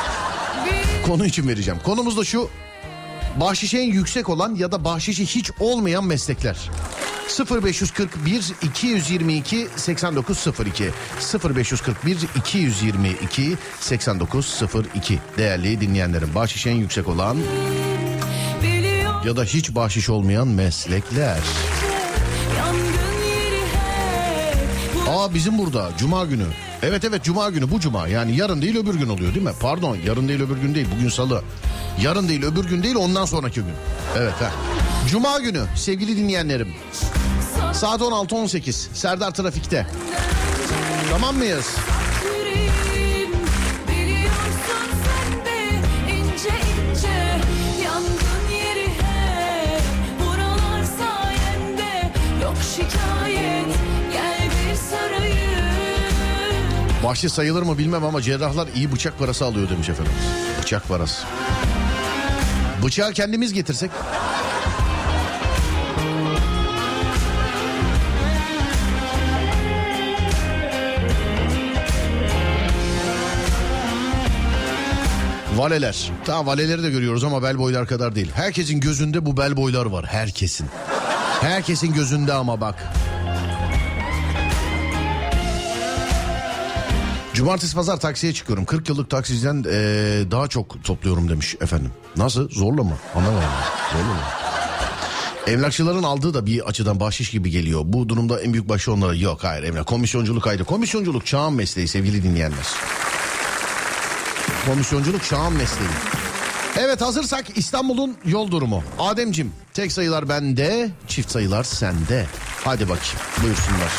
Konu için vereceğim. Konumuz da şu. Bahşişi en yüksek olan ya da bahşişi hiç olmayan meslekler. 0541 222 8902 0541 222 8902 değerli dinleyenlerim bahşiş en yüksek olan ya da hiç bahşiş olmayan meslekler. Aa bizim burada cuma günü. Evet evet cuma günü bu cuma yani yarın değil öbür gün oluyor değil mi? Pardon yarın değil öbür gün değil bugün salı. Yarın değil öbür gün değil ondan sonraki gün. Evet ha. Cuma günü sevgili dinleyenlerim. Saat 16-18 Serdar Trafik'te. Tamam mıyız? Bahşiş sayılır mı bilmem ama cerrahlar iyi bıçak parası alıyor demiş efendim. Bıçak parası. Bıçağı kendimiz getirsek. Valeler. Tamam valeleri de görüyoruz ama bel boylar kadar değil. Herkesin gözünde bu bel boylar var. Herkesin. Herkesin gözünde ama bak. Cumartesi pazar taksiye çıkıyorum. 40 yıllık taksiciden eee, daha çok topluyorum demiş efendim. Nasıl? Zorla mı? Anlamadım. Zorla mı? Emlakçıların aldığı da bir açıdan bahşiş gibi geliyor. Bu durumda en büyük başı onlara yok hayır emlak. Komisyonculuk ayrı. Komisyonculuk çağın mesleği sevgili dinleyenler. Komisyonculuk çağın mesleği. Evet hazırsak İstanbul'un yol durumu. Ademcim tek sayılar bende, çift sayılar sende. Hadi bakayım buyursunlar.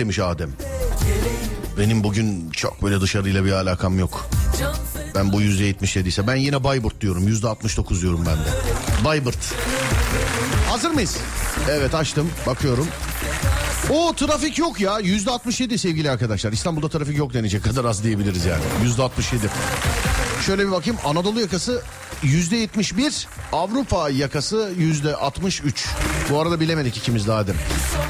Demiş Adem. Benim bugün çok böyle dışarıyla bir alakam yok. Ben bu yüzde yetmiş dediyse ben yine Bayburt diyorum. Yüzde altmış dokuz diyorum ben de. Bayburt. Hazır mıyız? Evet açtım bakıyorum. O trafik yok ya yüzde 67 sevgili arkadaşlar. İstanbul'da trafik yok denecek kadar az diyebiliriz yani. Yüzde 67. Şöyle bir bakayım Anadolu yakası yüzde 71 Avrupa yakası yüzde 63. Bu arada bilemedik ikimiz de Adem.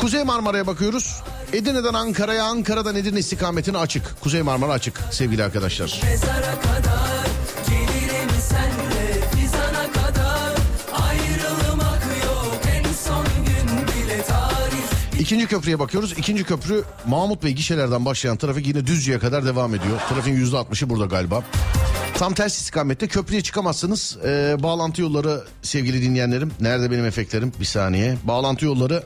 Kuzey Marmara'ya bakıyoruz. Edirne'den Ankara'ya Ankara'dan Edirne istikametine açık. Kuzey Marmara açık sevgili arkadaşlar. mezara kadar Gelirim senle fizana kadar Ayrılmak yok en son gün bile tarih İkinci köprüye bakıyoruz. İkinci köprü Mahmut Bey gişelerden başlayan trafik yine Düzce'ye kadar devam ediyor. Trafiğin yüzde altmışı burada galiba. Tam ters istikamette köprüye çıkamazsınız. Ee, bağlantı yolları sevgili dinleyenlerim. Nerede benim efektlerim? Bir saniye. Bağlantı yolları...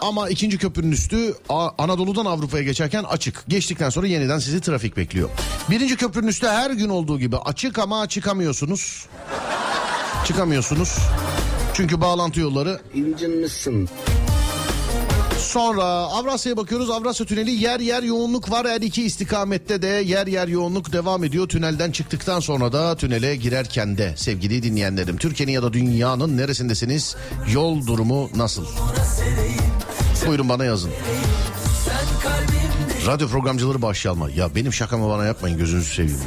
Ama ikinci köprünün üstü Anadolu'dan Avrupa'ya geçerken açık. Geçtikten sonra yeniden sizi trafik bekliyor. Birinci köprünün üstü her gün olduğu gibi açık ama çıkamıyorsunuz. Çıkamıyorsunuz. Çünkü bağlantı yolları İncinmişsin. Sonra Avrasya'ya bakıyoruz. Avrasya Tüneli yer yer yoğunluk var. Her iki istikamette de yer yer yoğunluk devam ediyor. Tünelden çıktıktan sonra da tünele girerken de sevgili dinleyenlerim. Türkiye'nin ya da dünyanın neresindesiniz? Yol durumu nasıl? Buyurun bana yazın. Radyo programcıları başlayalma. Ya benim şakamı bana yapmayın gözünüzü seveyim.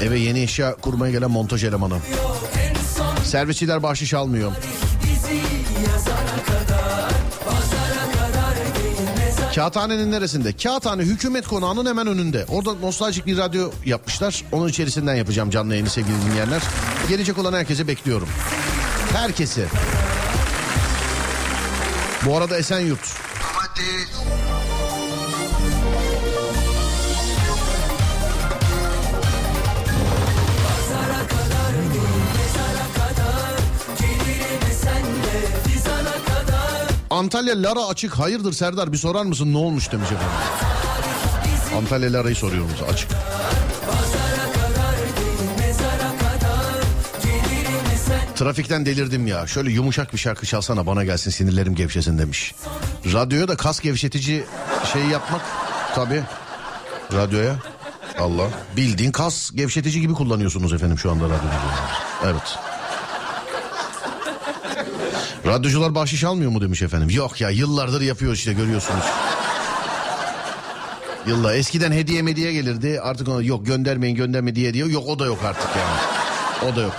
Eve yeni eşya kurmaya gelen montaj elemanı. Servisçiler bahşiş almıyor. Kağıthanenin neresinde? Kağıthane hükümet konağının hemen önünde. Orada nostaljik bir radyo yapmışlar. Onun içerisinden yapacağım canlı yayını sevgili dinleyenler. Gelecek olan herkese bekliyorum. Herkesi. Bu arada Esenyurt. Pazara Antalya Lara açık. Hayırdır Serdar bir sorar mısın ne olmuş demiş efendim. Antalya Lara'yı soruyoruz açık. Trafikten delirdim ya. Şöyle yumuşak bir şarkı çalsana bana gelsin sinirlerim gevşesin demiş. Radyoya da kas gevşetici şey yapmak tabi. Radyoya. Allah. Bildiğin kas gevşetici gibi kullanıyorsunuz efendim şu anda radyoyu. Evet. Radyocular bahşiş almıyor mu demiş efendim. Yok ya yıllardır yapıyor işte görüyorsunuz. Yıllar eskiden hediye mediye gelirdi artık ona yok göndermeyin gönderme diye diyor. Yok o da yok artık yani. O da yok.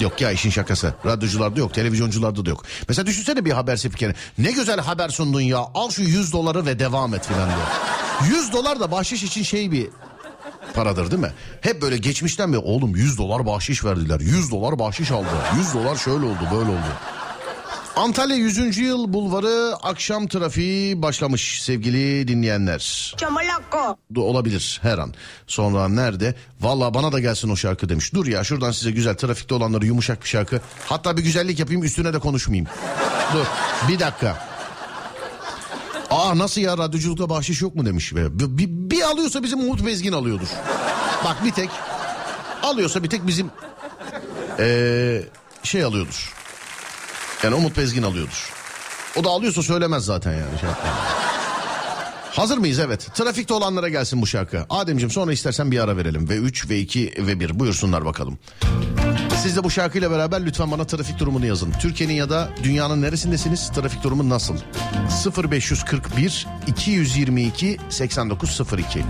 Yok ya işin şakası. Radyocularda yok, televizyoncularda da yok. Mesela düşünsene bir haber spikeri. Ne güzel haber sundun ya. Al şu 100 doları ve devam et filan diyor. 100 dolar da bahşiş için şey bir paradır değil mi? Hep böyle geçmişten beri oğlum 100 dolar bahşiş verdiler. 100 dolar bahşiş aldı. 100 dolar şöyle oldu, böyle oldu. Antalya 100. yıl bulvarı akşam trafiği başlamış sevgili dinleyenler. Da olabilir her an. Sonra nerede? Valla bana da gelsin o şarkı demiş. Dur ya şuradan size güzel trafikte olanları yumuşak bir şarkı. Hatta bir güzellik yapayım üstüne de konuşmayayım. Dur bir dakika. Aa nasıl ya radyoculukta bahşiş yok mu demiş. Be. Bir, bir, bir alıyorsa bizim Umut Bezgin alıyordur. Bak bir tek alıyorsa bir tek bizim ee, şey alıyordur. Yani Umut Bezgin alıyordur. O da alıyorsa söylemez zaten yani. Şey Hazır mıyız? Evet. Trafikte olanlara gelsin bu şarkı. Ademciğim sonra istersen bir ara verelim. Ve 3 ve 2 ve 1 buyursunlar bakalım. Siz de bu şarkıyla beraber lütfen bana trafik durumunu yazın. Türkiye'nin ya da dünyanın neresindesiniz? Trafik durumu nasıl? 0541 222 8902.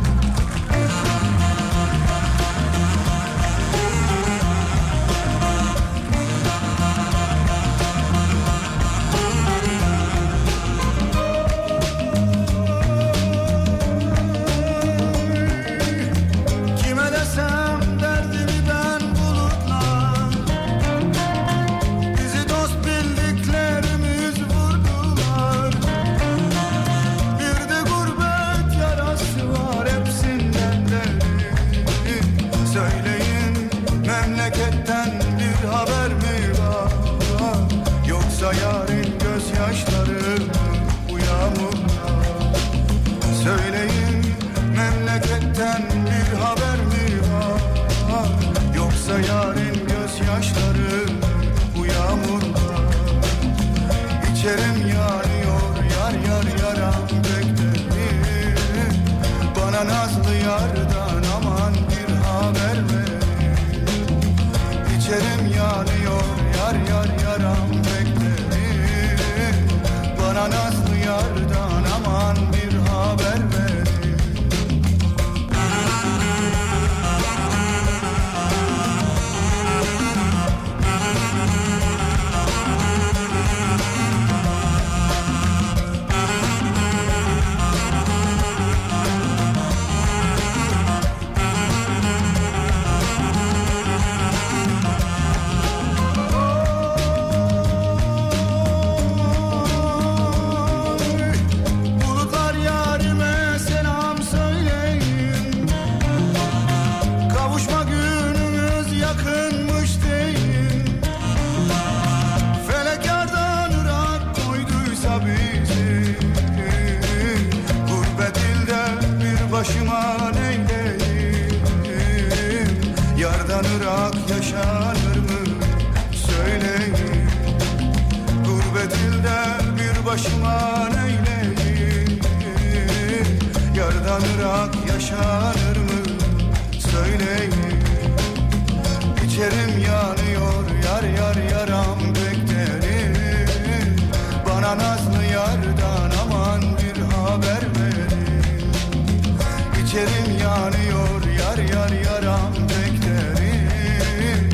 Şekerim yanıyor yar yar yaram beklerim.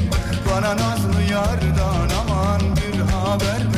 Bana nazlı yardan aman bir haber ver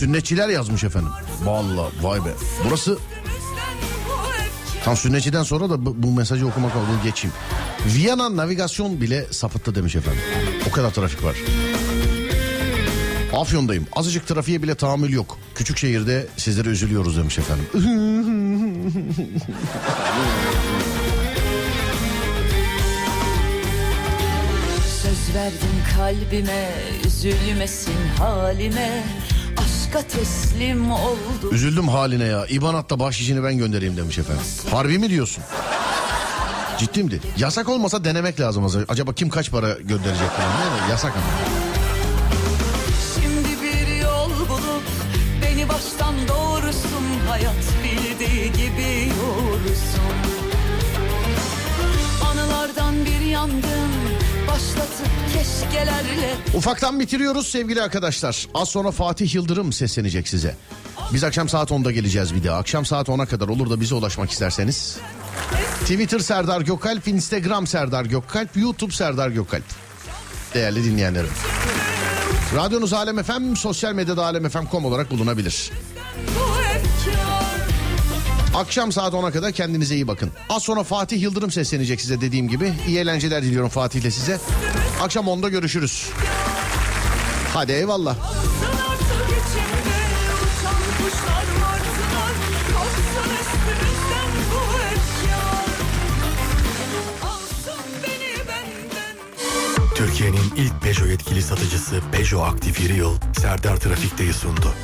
Sünnetçiler yazmış efendim. Vallahi vay be. Burası tam sünnetçiden sonra da bu, bu mesajı okumak oldu geçeyim. Viyana navigasyon bile sapıttı demiş efendim. O kadar trafik var. Afyon'dayım. Azıcık trafiğe bile tahammül yok. Küçük şehirde sizlere üzülüyoruz demiş efendim. Söz verdim kalbime üzülmesin halime Aşka teslim oldu Üzüldüm haline ya. İbanatta bahşişini ben göndereyim demiş efendim. Harbi mi diyorsun? Ciddi mi? Yasak olmasa denemek lazım. Acaba kim kaç para gönderecek falan değil mi? Yasak ama. Şimdi bir yol bulup beni baştan doğrusun Hayat bildiği gibi yoğursun Anılardan bir keşkelerle Ufaktan bitiriyoruz sevgili arkadaşlar. Az sonra Fatih Yıldırım seslenecek size. Biz akşam saat 10'da geleceğiz bir daha. Akşam saat 10'a kadar olur da bize ulaşmak isterseniz. Twitter Serdar Gökalp, Instagram Serdar Gökalp, YouTube Serdar Gökalp. Değerli dinleyenlerim. Radyonuz Alem FM, sosyal medyada alemfm.com olarak bulunabilir. Akşam saat 10'a kadar kendinize iyi bakın. Az sonra Fatih Yıldırım seslenecek size dediğim gibi. İyi eğlenceler diliyorum Fatih'le size. Akşam 10'da görüşürüz. Hadi eyvallah. Türkiye'nin ilk Peugeot yetkili satıcısı Peugeot Aktif Yeri Yıl Serdar Trafik'teyi sundu.